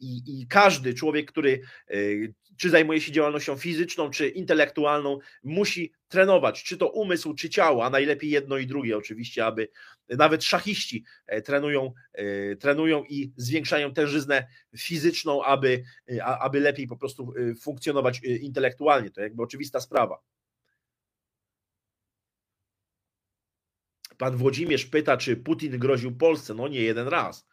i, i każdy człowiek, który y, czy zajmuje się działalnością fizyczną, czy intelektualną, musi trenować, czy to umysł, czy ciało, a najlepiej jedno i drugie oczywiście, aby nawet szachiści e, trenują, e, trenują i zwiększają tężyznę fizyczną, aby, e, aby lepiej po prostu funkcjonować intelektualnie. To jakby oczywista sprawa. Pan Włodzimierz pyta, czy Putin groził Polsce. No nie jeden raz.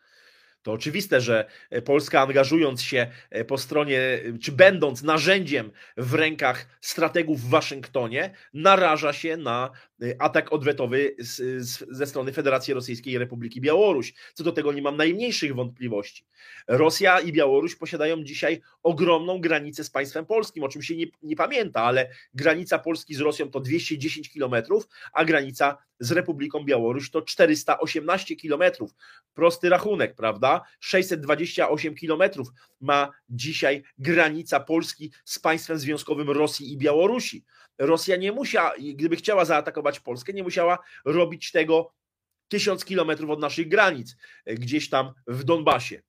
To oczywiste, że Polska angażując się po stronie, czy będąc narzędziem w rękach strategów w Waszyngtonie, naraża się na atak odwetowy z, z, ze strony Federacji Rosyjskiej i Republiki Białoruś. Co do tego nie mam najmniejszych wątpliwości. Rosja i Białoruś posiadają dzisiaj ogromną granicę z państwem polskim, o czym się nie, nie pamięta, ale granica Polski z Rosją to 210 kilometrów, a granica z Republiką Białoruś to 418 kilometrów. Prosty rachunek, prawda? 628 kilometrów ma dzisiaj granica Polski z państwem związkowym Rosji i Białorusi. Rosja nie musiała, gdyby chciała zaatakować Polskę, nie musiała robić tego tysiąc kilometrów od naszych granic, e, gdzieś tam w Donbasie.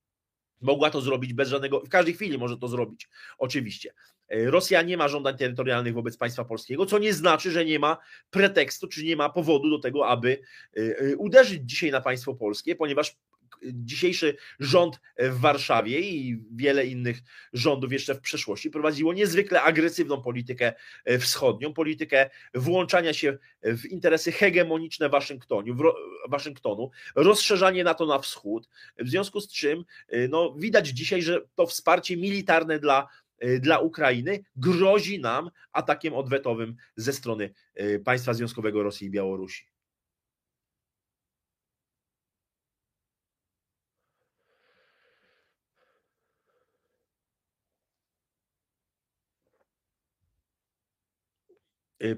Mogła to zrobić bez żadnego, w każdej chwili może to zrobić, oczywiście. E, Rosja nie ma żądań terytorialnych wobec państwa polskiego, co nie znaczy, że nie ma pretekstu, czy nie ma powodu do tego, aby e, uderzyć dzisiaj na państwo polskie, ponieważ dzisiejszy rząd w Warszawie i wiele innych rządów jeszcze w przeszłości prowadziło niezwykle agresywną politykę wschodnią, politykę włączania się w interesy hegemoniczne Waszyngtonu, Waszyngtonu rozszerzanie NATO na wschód, w związku z czym no, widać dzisiaj, że to wsparcie militarne dla dla Ukrainy grozi nam atakiem odwetowym ze strony państwa związkowego Rosji i Białorusi.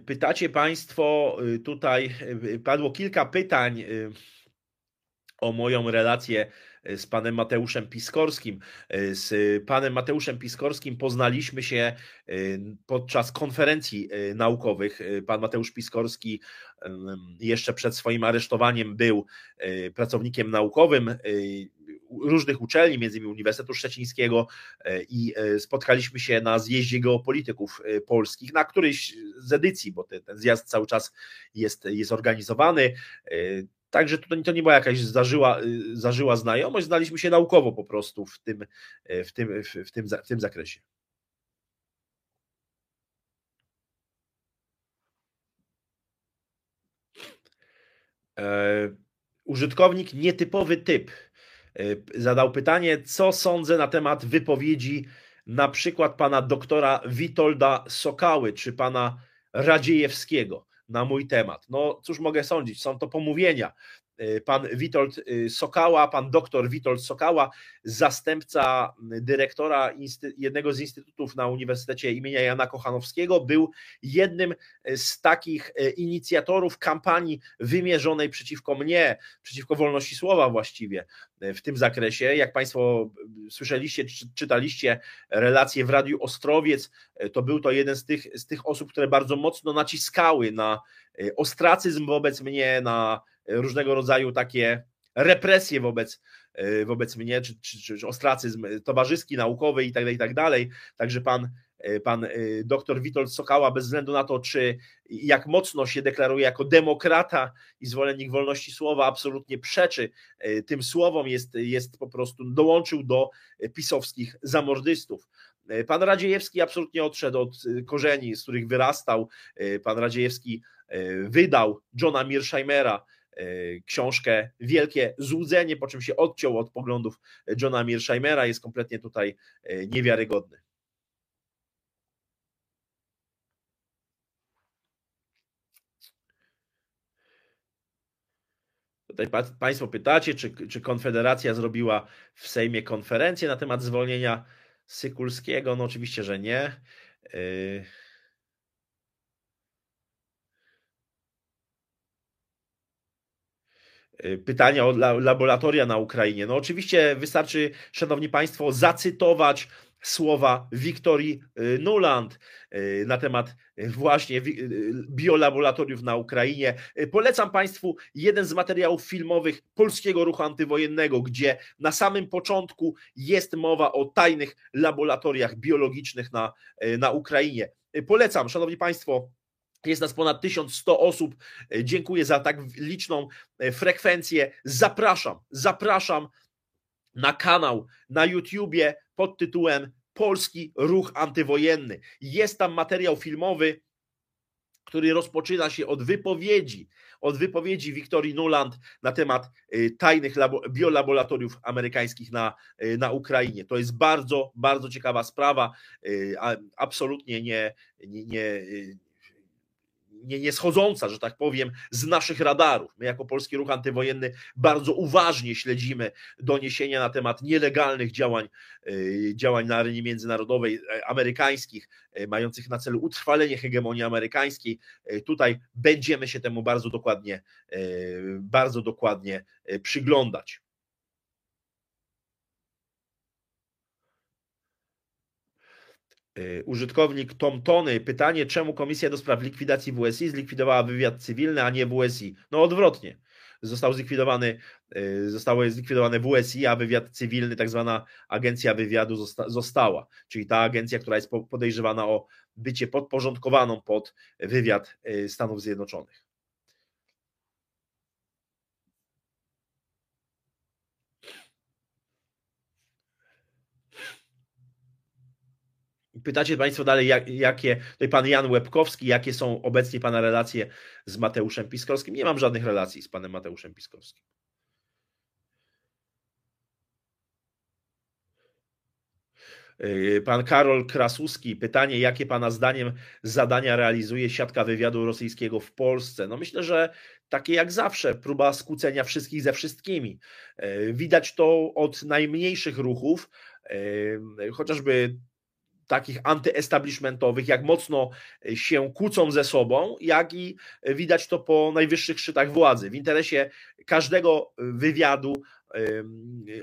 Pytacie Państwo, y, tutaj y, padło kilka pytań o moją relację z panem Mateuszem Piskorskim. Z panem Mateuszem Piskorskim poznaliśmy się podczas konferencji naukowych. Pan Mateusz Piskorski jeszcze przed swoim aresztowaniem był pracownikiem naukowym różnych uczelni, między innymi Uniwersytetu Szczecińskiego e, i e, spotkaliśmy się na zjeździe geopolityków e, polskich, na którejś z edycji, bo ten zjazd cały czas jest, jest organizowany. Także to, to nie była jakaś zażyła, zażyła znajomość, znaliśmy się naukowo po prostu w tym, w tym, w tym, w tym zakresie. Użytkownik nietypowy typ Y, zadał pytanie, co sądzę na temat wypowiedzi na przykład pana doktora Witolda Sokały czy pana Radziejewskiego na mój temat. No cóż mogę sądzić, są to pomówienia. Y, pan Witold y, Sokała, pan doktor Witold Sokała, zastępca dyrektora jednego z instytutów na Uniwersytecie imienia Jana Kochanowskiego, był jednym z takich inicjatorów kampanii wymierzonej przeciwko mnie, przeciwko wolności słowa właściwie w tym zakresie. Jak Państwo słyszeliście, czytaliście relacje w Radiu Ostrowiec, to był to jeden z tych, z tych osób, które bardzo mocno naciskały na ostracyzm wobec mnie, na różnego rodzaju takie represje wobec, wobec mnie, czy, czy, czy ostracyzm towarzyski, naukowy i tak dalej, i tak dalej. Także pan, pan doktor Witold Sokała, bez względu na to, czy jak mocno się deklaruje jako demokrata i zwolennik wolności słowa, absolutnie przeczy tym słowom, jest, jest po prostu, dołączył do pisowskich zamordystów. Pan Radziejewski absolutnie odszedł od korzeni, z których wyrastał. Pan Radziejewski wydał Johna Mearsheimera, E, książkę Wielkie Złudzenie, po czym się odciął od poglądów Johna Mearsheimera, jest kompletnie tutaj e, niewiarygodny. Tutaj Państwo pytacie, czy, czy Konfederacja zrobiła w Sejmie konferencję na temat zwolnienia Sykulskiego? No oczywiście, że nie. E, pytania o laboratoria na Ukrainie. No oczywiście wystarczy, szanowni państwo, zacytować słowa Wiktorii y, Nuland y, na temat właśnie biolaboratoriów na Ukrainie. Polecam Państwu jeden z materiałów filmowych Polskiego Ruchu Antywojennego, gdzie na samym początku jest mowa o tajnych laboratoriach biologicznych na, na Ukrainie. Polecam, Szanowni Państwo, jest nas ponad 1100 osób. E, dziękuję za tak liczną e, frekwencję. Zapraszam, zapraszam na kanał na YouTubie pod tytułem Polski Ruch Antywojenny. Jest tam materiał filmowy, który rozpoczyna się od wypowiedzi, od wypowiedzi Wiktorii Nuland na temat e, tajnych biolaboratoriów amerykańskich na, na Ukrainie. To jest bardzo, bardzo ciekawa sprawa. Absolutnie nie, nie, nie nie, nie że tak powiem, z naszych radarów. My jako Polski Ruch Antywojenny bardzo uważnie śledzimy doniesienia na temat nielegalnych działań, e, działań na arenie międzynarodowej e, amerykańskich, e, mających na celu utrwalenie hegemonii amerykańskiej. Tutaj będziemy się temu bardzo dokładnie, bardzo dokładnie przyglądać. Użytkownik Tom Tony, pytanie, czemu Komisja do Spraw Likwidacji WSI zlikwidowała wywiad cywilny, a nie WSI? No odwrotnie. Został zlikwidowany, y, zostało zlikwidowane WSI, a wywiad cywilny, tak zwana agencja wywiadu została. Czyli ta agencja, która jest podejrzewana o bycie podporządkowaną pod wywiad y, Stanów Zjednoczonych. Pytacie Państwo dalej, jak, jakie, tutaj Pan Jan Łebkowski, jakie są obecnie Pana relacje z Mateuszem Piskorskim? Nie mam żadnych relacji z Panem Mateuszem Piskorskim. Yy, pan Karol Krasuski, pytanie, jakie Pana zdaniem zadania realizuje siatka wywiadu rosyjskiego w Polsce? No myślę, że takie jak zawsze, próba skłócenia wszystkich ze wszystkimi. Yy, widać to od najmniejszych ruchów, yy, chociażby takich antyestablishmentowych, jak mocno się kłócą ze sobą, jak i widać to po najwyższych szczytach władzy. W interesie każdego wywiadu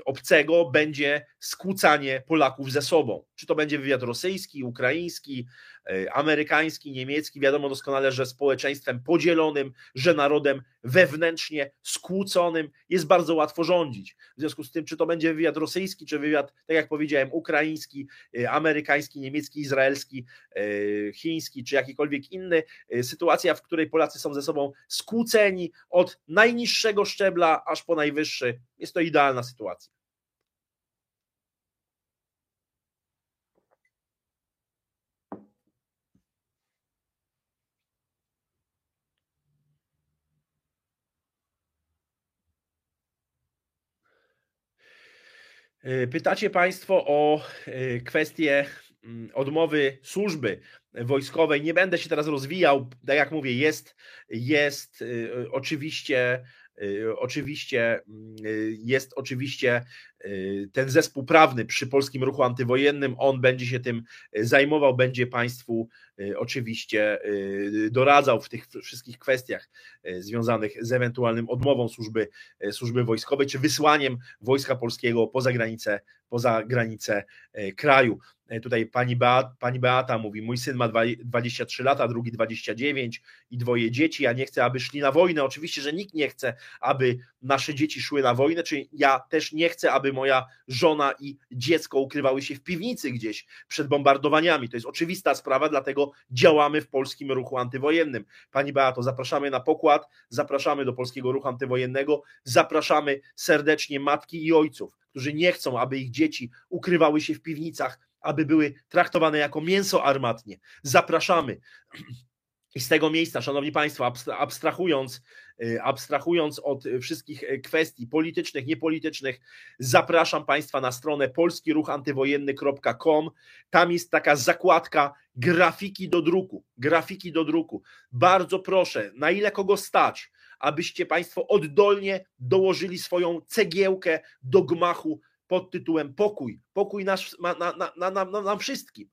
obcego będzie skłócanie Polaków ze sobą. Czy to będzie wywiad rosyjski, ukraiński, e, amerykański, niemiecki. Wiadomo doskonale, że społeczeństwem podzielonym, że narodem wewnętrznie skłóconym jest bardzo łatwo rządzić. W związku z tym, czy to będzie wywiad rosyjski, czy wywiad, tak jak powiedziałem, ukraiński, e, amerykański, niemiecki, izraelski, e, chiński, czy jakikolwiek inny, sytuacja, w której Polacy są ze sobą skłóceni od najniższego szczebla aż po najwyższy, jest to idealna sytuacja. Pytacie Państwo o e, kwestię mm, odmowy służby wojskowej. Nie będę się teraz rozwijał. Tak jak mówię, jest, jest e, oczywiście oczywiście y, jest oczywiście ten zespół prawny przy Polskim Ruchu Antywojennym, on będzie się tym zajmował, będzie Państwu oczywiście doradzał w tych wszystkich kwestiach związanych z ewentualnym odmową służby, służby wojskowej, czy wysłaniem Wojska Polskiego poza granice, poza granice kraju. Tutaj pani Beata, pani Beata mówi: Mój syn ma 23 lata, drugi 29 i dwoje dzieci. Ja nie chcę, aby szli na wojnę. Oczywiście, że nikt nie chce, aby nasze dzieci szły na wojnę, czyli ja też nie chcę, aby moja żona i dziecko ukrywały się w piwnicy gdzieś przed bombardowaniami. To jest oczywista sprawa, dlatego działamy w polskim ruchu antywojennym. Pani Beato, zapraszamy na pokład, zapraszamy do polskiego ruchu antywojennego, zapraszamy serdecznie matki i ojców, którzy nie chcą, aby ich dzieci ukrywały się w piwnicach aby były traktowane jako mięso armatnie. Zapraszamy. I z tego miejsca, szanowni państwo, abstrahując, y, abstrahując od wszystkich kwestii politycznych, niepolitycznych, zapraszam państwa na stronę polskiruchantywojenny.com. Tam jest taka zakładka grafiki do druku. Grafiki do druku. Bardzo proszę, na ile kogo stać, abyście państwo oddolnie dołożyli swoją cegiełkę do gmachu pod tytułem Pokój. Pokój nasz, na, na, na, na, nam wszystkim.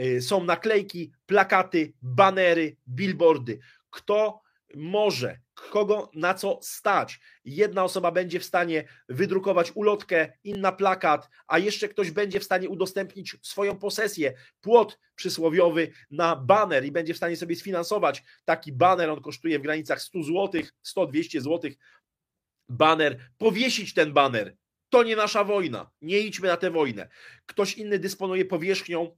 Y, są naklejki, plakaty, banery, billboardy. Kto może, kogo na co stać. Jedna osoba będzie w stanie wydrukować ulotkę, inna plakat, a jeszcze ktoś będzie w stanie udostępnić swoją posesję, płot przysłowiowy na baner i będzie w stanie sobie sfinansować taki baner. On kosztuje w granicach 100 zł, 100-200 zł. Baner, powiesić ten baner to nie nasza wojna. Nie idźmy na tę wojnę. Ktoś inny dysponuje powierzchnią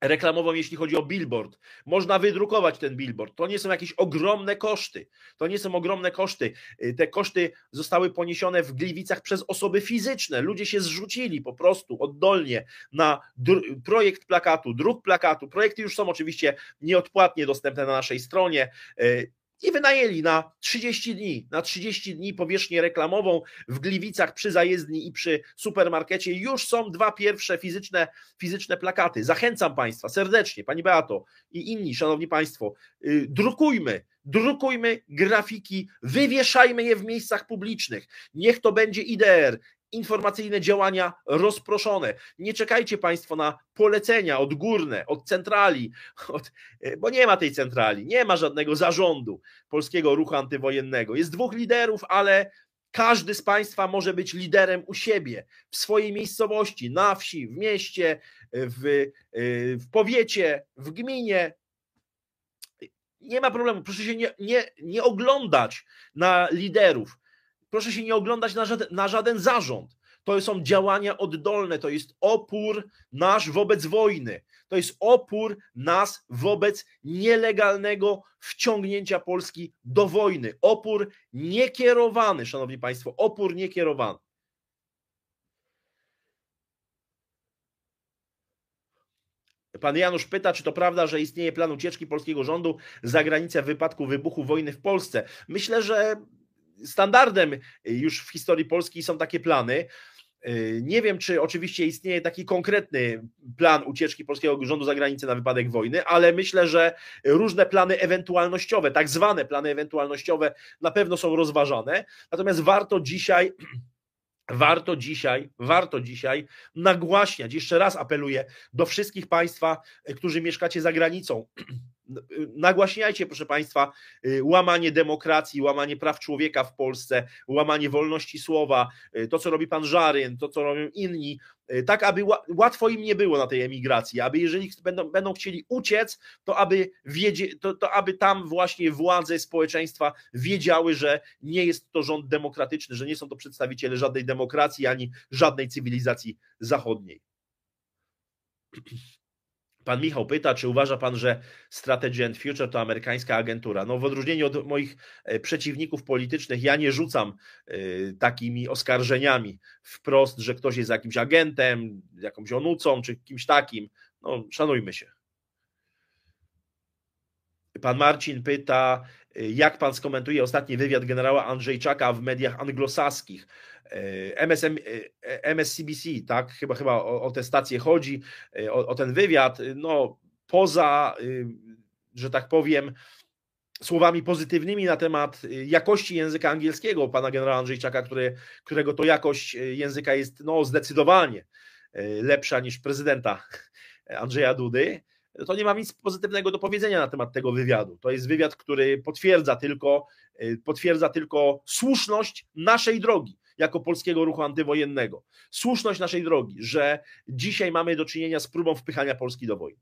reklamową, jeśli chodzi o billboard. Można wydrukować ten billboard. To nie są jakieś ogromne koszty. To nie są ogromne koszty. Y, te koszty zostały poniesione w Gliwicach przez osoby fizyczne. Ludzie się zrzucili po prostu oddolnie na projekt plakatu, druk plakatu. Projekty już są oczywiście nieodpłatnie dostępne na naszej stronie. Y, i wynajęli na 30 dni, na 30 dni powierzchnię reklamową w Gliwicach przy zajezdni i przy supermarkecie. Już są dwa pierwsze fizyczne, fizyczne plakaty. Zachęcam Państwa serdecznie, Pani Beato i inni, Szanowni Państwo, yy, drukujmy, drukujmy grafiki, wywieszajmy je w miejscach publicznych. Niech to będzie IDR, informacyjne działania rozproszone. Nie czekajcie Państwo na polecenia odgórne, od centrali, od, bo nie ma tej centrali, nie ma żadnego zarządu polskiego ruchu antywojennego. Jest dwóch liderów, ale każdy z Państwa może być liderem u siebie, w swojej miejscowości, na wsi, w mieście, w, w powiecie, w gminie. Nie ma problemu. Proszę się nie, nie, nie oglądać na liderów proszę się nie oglądać na żaden, na żaden zarząd. To są działania oddolne, to jest opór nasz wobec wojny. To jest opór nas wobec nielegalnego wciągnięcia Polski do wojny. Opór niekierowany, szanowni państwo, opór niekierowany. Pan Janusz pyta, czy to prawda, że istnieje plan ucieczki polskiego rządu za granicę w wypadku wybuchu wojny w Polsce. Myślę, że standardem już w historii Polski są takie plany. Nie wiem, czy oczywiście istnieje taki konkretny plan ucieczki polskiego rządu za granicę na wypadek wojny, ale myślę, że różne plany ewentualnościowe, tak zwane plany ewentualnościowe, na pewno są rozważane. Natomiast warto dzisiaj Warto dzisiaj, warto dzisiaj nagłaśniać, jeszcze raz apeluję do wszystkich Państwa, którzy mieszkacie za granicą, nagłaśniajcie, proszę Państwa, y, łamanie demokracji, łamanie praw człowieka w Polsce, łamanie wolności słowa, y, to co robi pan Żaryn, to co robią inni, y, tak aby łatwo im nie było na tej emigracji, aby jeżeli będą, będą chcieli uciec, to aby, wiedzie, to, to aby tam właśnie władze społeczeństwa wiedziały, że nie jest to rząd demokratyczny, że nie są to przedstawiciele żadnej demokracji ani żadnej cywilizacji zachodniej. Pan Michał pyta, czy uważa pan, że Strategy and Future to amerykańska agentura? No, w odróżnieniu od moich e, przeciwników politycznych, ja nie rzucam e, takimi oskarżeniami wprost, że ktoś jest jakimś agentem, jakąś onucą, czy kimś takim. No, szanujmy się. Pan Marcin pyta, e, jak pan skomentuje ostatni wywiad generała Andrzejczaka w mediach anglosaskich? MSM, MSCBC, tak? Chyba, chyba o, o tę stację chodzi, o, o ten wywiad. No, poza, że tak powiem, słowami pozytywnymi na temat jakości języka angielskiego pana generała Andrzejczaka, który, którego to jakość języka jest no, zdecydowanie lepsza niż prezydenta Andrzeja Dudy, to nie mam nic pozytywnego do powiedzenia na temat tego wywiadu. To jest wywiad, który potwierdza tylko, potwierdza tylko słuszność naszej drogi jako polskiego ruchu antywojennego. Słuszność naszej drogi, że dzisiaj mamy do czynienia z próbą wpychania Polski do wojny.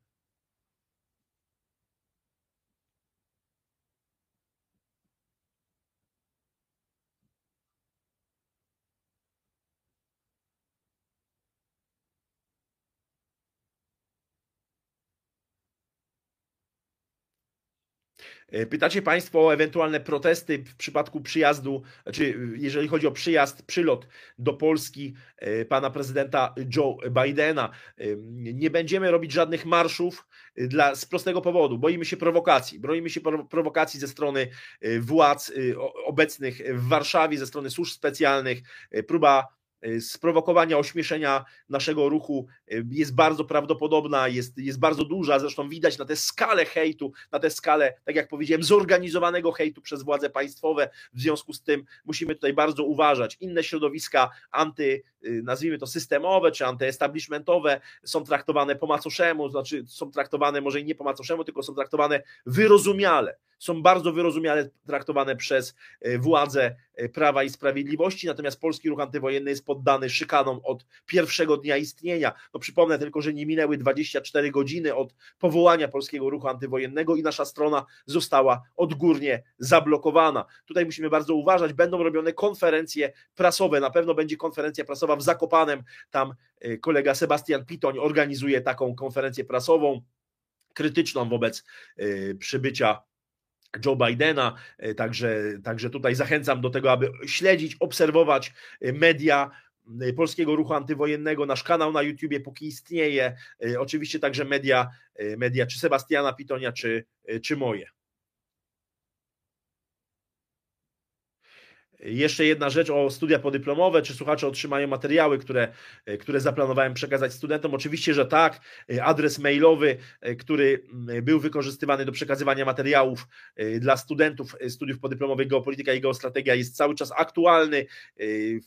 Pytacie Państwo o ewentualne protesty w przypadku przyjazdu, czy jeżeli chodzi o przyjazd, przylot do Polski e, pana prezydenta Joe Bidena. E, nie będziemy robić żadnych marszów dla, z prostego powodu. Boimy się prowokacji. Boimy się prowokacji ze strony władz obecnych w Warszawie, ze strony służb specjalnych. Próba sprowokowania, ośmieszenia naszego ruchu y, jest bardzo prawdopodobna, jest, jest bardzo duża, zresztą widać na tę skalę hejtu, na tę skalę, tak jak powiedziałem, zorganizowanego hejtu przez władze państwowe, w związku z tym musimy tutaj bardzo uważać. Inne środowiska anty, y, nazwijmy to systemowe, czy antyestablishmentowe są traktowane po macoszemu, znaczy są traktowane może nie po macoszemu, tylko są traktowane wyrozumiale, są bardzo wyrozumiale traktowane przez władze Prawa i Sprawiedliwości, natomiast polski ruch antywojenny jest poddany szykanom od pierwszego dnia istnienia. No przypomnę tylko, że nie minęły 24 godziny od powołania polskiego ruchu antywojennego i nasza strona została odgórnie zablokowana. Tutaj musimy bardzo uważać, będą robione konferencje prasowe, na pewno będzie konferencja prasowa w Zakopanem, tam e, kolega Sebastian Pitoń organizuje taką konferencję prasową krytyczną wobec e, przybycia Joe Bidena, e, także, także tutaj zachęcam do tego, aby śledzić, obserwować e, media e, polskiego ruchu antywojennego, nasz kanał na YouTubie, póki istnieje, oczywiście także media, media czy Sebastiana Pitonia, czy, czy moje. Jeszcze jedna rzecz o studia podyplomowe. Czy słuchacze otrzymają materiały, które, które zaplanowałem przekazać studentom? Oczywiście, że tak. Adres mailowy, który był wykorzystywany do przekazywania materiałów dla studentów studiów podyplomowych Geopolityka i Geostrategia jest cały czas aktualny,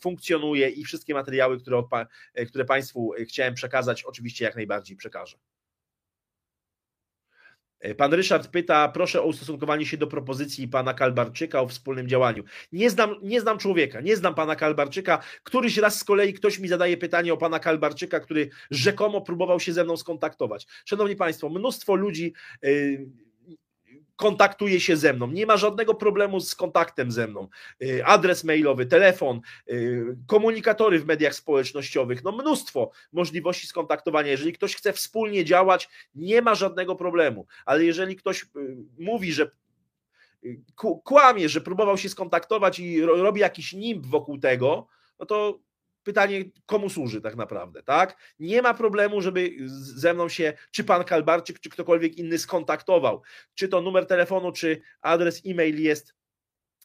funkcjonuje i wszystkie materiały, które, które Państwu chciałem przekazać, oczywiście jak najbardziej przekażę. E, pan Ryszard pyta, proszę o ustosunkowanie się do propozycji pana Kalbarczyka o wspólnym działaniu. Nie znam, nie znam człowieka, nie znam pana Kalbarczyka. Któryś raz z kolei ktoś mi zadaje pytanie o pana Kalbarczyka, który rzekomo próbował się ze mną skontaktować. Szanowni Państwo, mnóstwo ludzi. Yy, kontaktuje się ze mną. Nie ma żadnego problemu z kontaktem ze mną. Y, adres mailowy, telefon, y, komunikatory w mediach społecznościowych, no mnóstwo możliwości skontaktowania. Jeżeli ktoś chce wspólnie działać, nie ma żadnego problemu, ale jeżeli ktoś y, mówi, że kłamie, że próbował się skontaktować i robi jakiś nimb wokół tego, no to pytanie, komu służy tak naprawdę, tak? Nie ma problemu, żeby ze mną się, czy pan Kalbarczyk, czy ktokolwiek inny skontaktował. Czy to numer telefonu, czy adres e-mail jest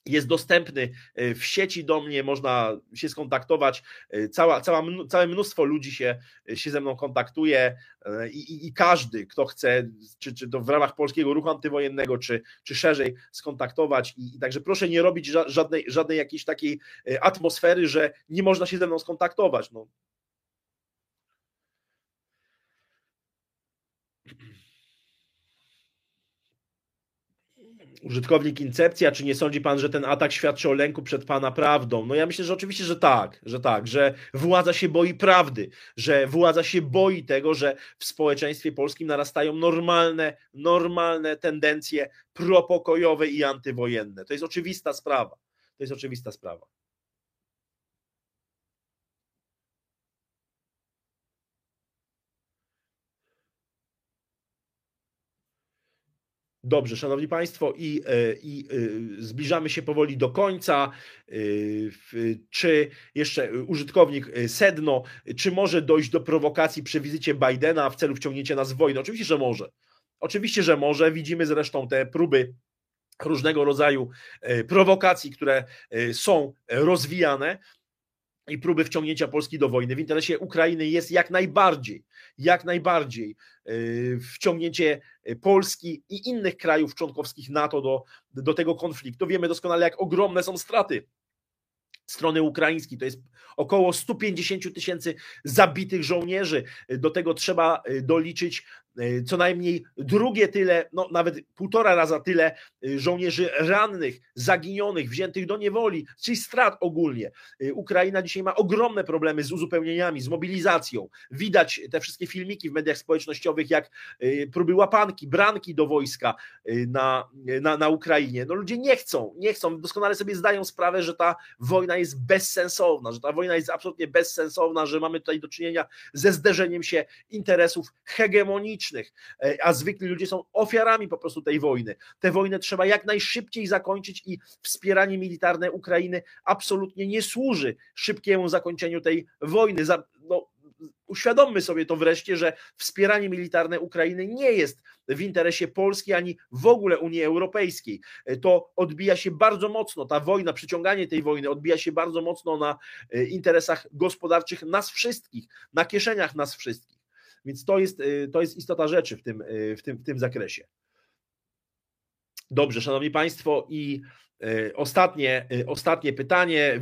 jest dostępny e, w sieci do mnie, można się skontaktować. E, cała, cała, całe mnóstwo ludzi się, e, się ze mną kontaktuje i, i, i, każdy, kto chce, czy, czy to w ramach polskiego ruchu antywojennego, czy, czy szerzej skontaktować. I, I także proszę nie robić żadnej, żadnej jakiejś takiej atmosfery, że nie można się ze mną skontaktować. No, Użytkownik Incepcja, czy nie sądzi pan, że ten atak świadczy o lęku przed pana prawdą? No ja myślę, że oczywiście, że tak, że tak, że władza się boi prawdy, że władza się boi tego, że w społeczeństwie polskim narastają normalne, normalne tendencje propokojowe i antywojenne. To jest oczywista sprawa. To jest oczywista sprawa. Dobrze, Szanowni Państwo, i, e, i e, zbliżamy się powoli do końca. E, czy jeszcze użytkownik Sedno, czy może dojść do prowokacji przy wizycie Bidena w celu wciągnięcia nas w wojnę? Oczywiście, że może. Oczywiście, że może. Widzimy zresztą te próby różnego rodzaju prowokacji, które są rozwijane i próby wciągnięcia Polski do wojny w interesie Ukrainy jest jak najbardziej, jak najbardziej yy, wciągnięcie Polski i innych krajów członkowskich NATO do, do tego konfliktu. Wiemy doskonale, jak ogromne są straty strony ukraińskiej. To jest około 150 tysięcy zabitych żołnierzy. Do tego trzeba doliczyć co najmniej drugie tyle, no nawet półtora raza tyle y, żołnierzy rannych, zaginionych, wziętych do niewoli, czyli strat ogólnie. Ukraina dzisiaj ma ogromne problemy z uzupełnieniami, z mobilizacją. Widać te wszystkie filmiki w mediach społecznościowych, jak próby łapanki, branki do wojska na, na, na Ukrainie. No ludzie nie chcą, nie chcą, doskonale sobie zdają sprawę, że ta wojna jest bezsensowna, że ta wojna jest absolutnie bezsensowna, że mamy tutaj do czynienia ze zderzeniem się interesów hegemonicznych, e, a zwykli ludzie są ofiarami po prostu tej wojny. Tę wojnę trzeba jak najszybciej zakończyć i wspieranie militarne Ukrainy absolutnie nie służy szybkiemu zakończeniu tej wojny. No, uświadommy sobie to wreszcie, że wspieranie militarne Ukrainy nie jest w interesie Polski ani w ogóle Unii Europejskiej. To odbija się bardzo mocno, ta wojna, przyciąganie tej wojny odbija się bardzo mocno na e, interesach gospodarczych nas wszystkich, na kieszeniach nas wszystkich. Więc to jest, e, to jest istota rzeczy w tym, e, w, tym, w tym zakresie. Dobrze, Szanowni Państwo, i ostatnie, ostatnie pytanie.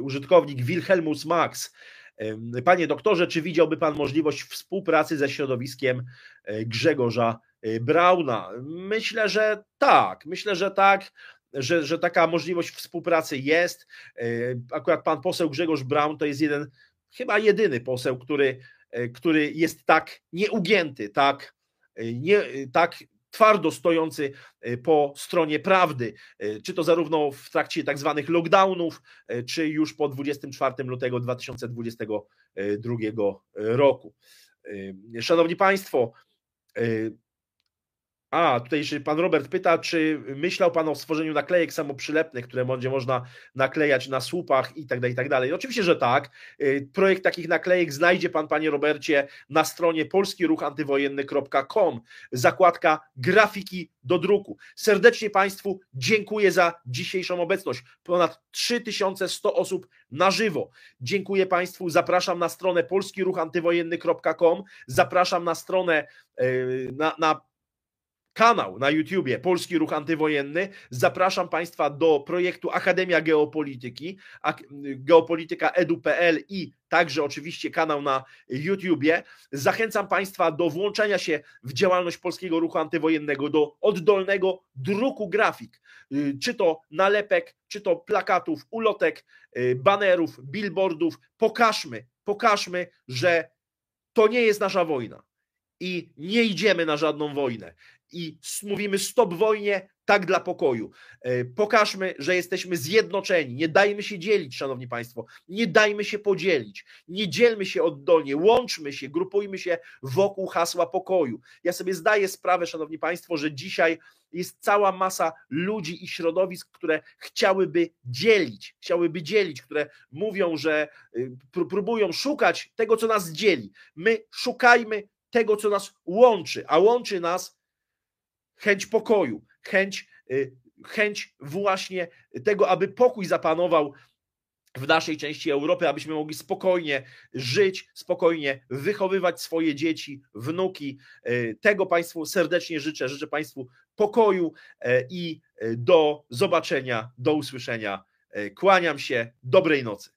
Użytkownik Wilhelmus Max Panie doktorze, czy widziałby Pan możliwość współpracy ze środowiskiem Grzegorza Brauna? Myślę, że tak. Myślę, że tak. Że, że taka możliwość współpracy jest. Akurat pan poseł Grzegorz Braun to jest jeden, chyba jedyny poseł, który, który jest tak nieugięty, tak, nie, tak twardo stojący e, po stronie prawdy, e, czy to zarówno w trakcie tak zwanych lockdownów, e, czy już po 24 lutego 2022 roku. Szanowni Państwo, a, tutaj pan Robert pyta, czy myślał pan o stworzeniu naklejek samoprzylepnych, które będzie można naklejać na słupach i tak dalej, i tak dalej. Oczywiście, że tak. Y, projekt takich naklejek znajdzie pan, panie Robercie, na stronie polskiruchantywojenny.com. Zakładka grafiki do druku. Serdecznie Państwu dziękuję za dzisiejszą obecność. Ponad 3100 osób na żywo. Dziękuję Państwu. Zapraszam na stronę polskiruchantywojenny.com. Zapraszam na stronę y, na, na kanał na YouTubie Polski Ruch Antywojenny. Zapraszam Państwa do projektu Akademia Geopolityki, geopolityka edu.pl i także oczywiście kanał na YouTubie. Zachęcam Państwa do włączenia się w działalność Polskiego Ruchu Antywojennego, do oddolnego druku grafik, y, czy to nalepek, czy to plakatów, ulotek, y, banerów, billboardów. Pokażmy, pokażmy, że to nie jest nasza wojna i nie idziemy na żadną wojnę i mówimy stop wojnie, tak dla pokoju. E, pokażmy, że jesteśmy zjednoczeni. Nie dajmy się dzielić, szanowni państwo. Nie dajmy się podzielić. Nie dzielmy się oddolnie. Łączmy się, grupujmy się wokół hasła pokoju. Ja sobie zdaję sprawę, szanowni państwo, że dzisiaj jest cała masa ludzi i środowisk, które chciałyby dzielić, chciałyby dzielić, które mówią, że y, próbują szukać tego, co nas dzieli. My szukajmy tego, co nas łączy, a łączy nas chęć pokoju, chęć, y, chęć właśnie tego, aby pokój zapanował w naszej części Europy, abyśmy mogli spokojnie żyć, spokojnie wychowywać swoje dzieci, wnuki. Y, tego Państwu serdecznie życzę. Życzę Państwu pokoju y, i do zobaczenia, do usłyszenia. Kłaniam się. Dobrej nocy.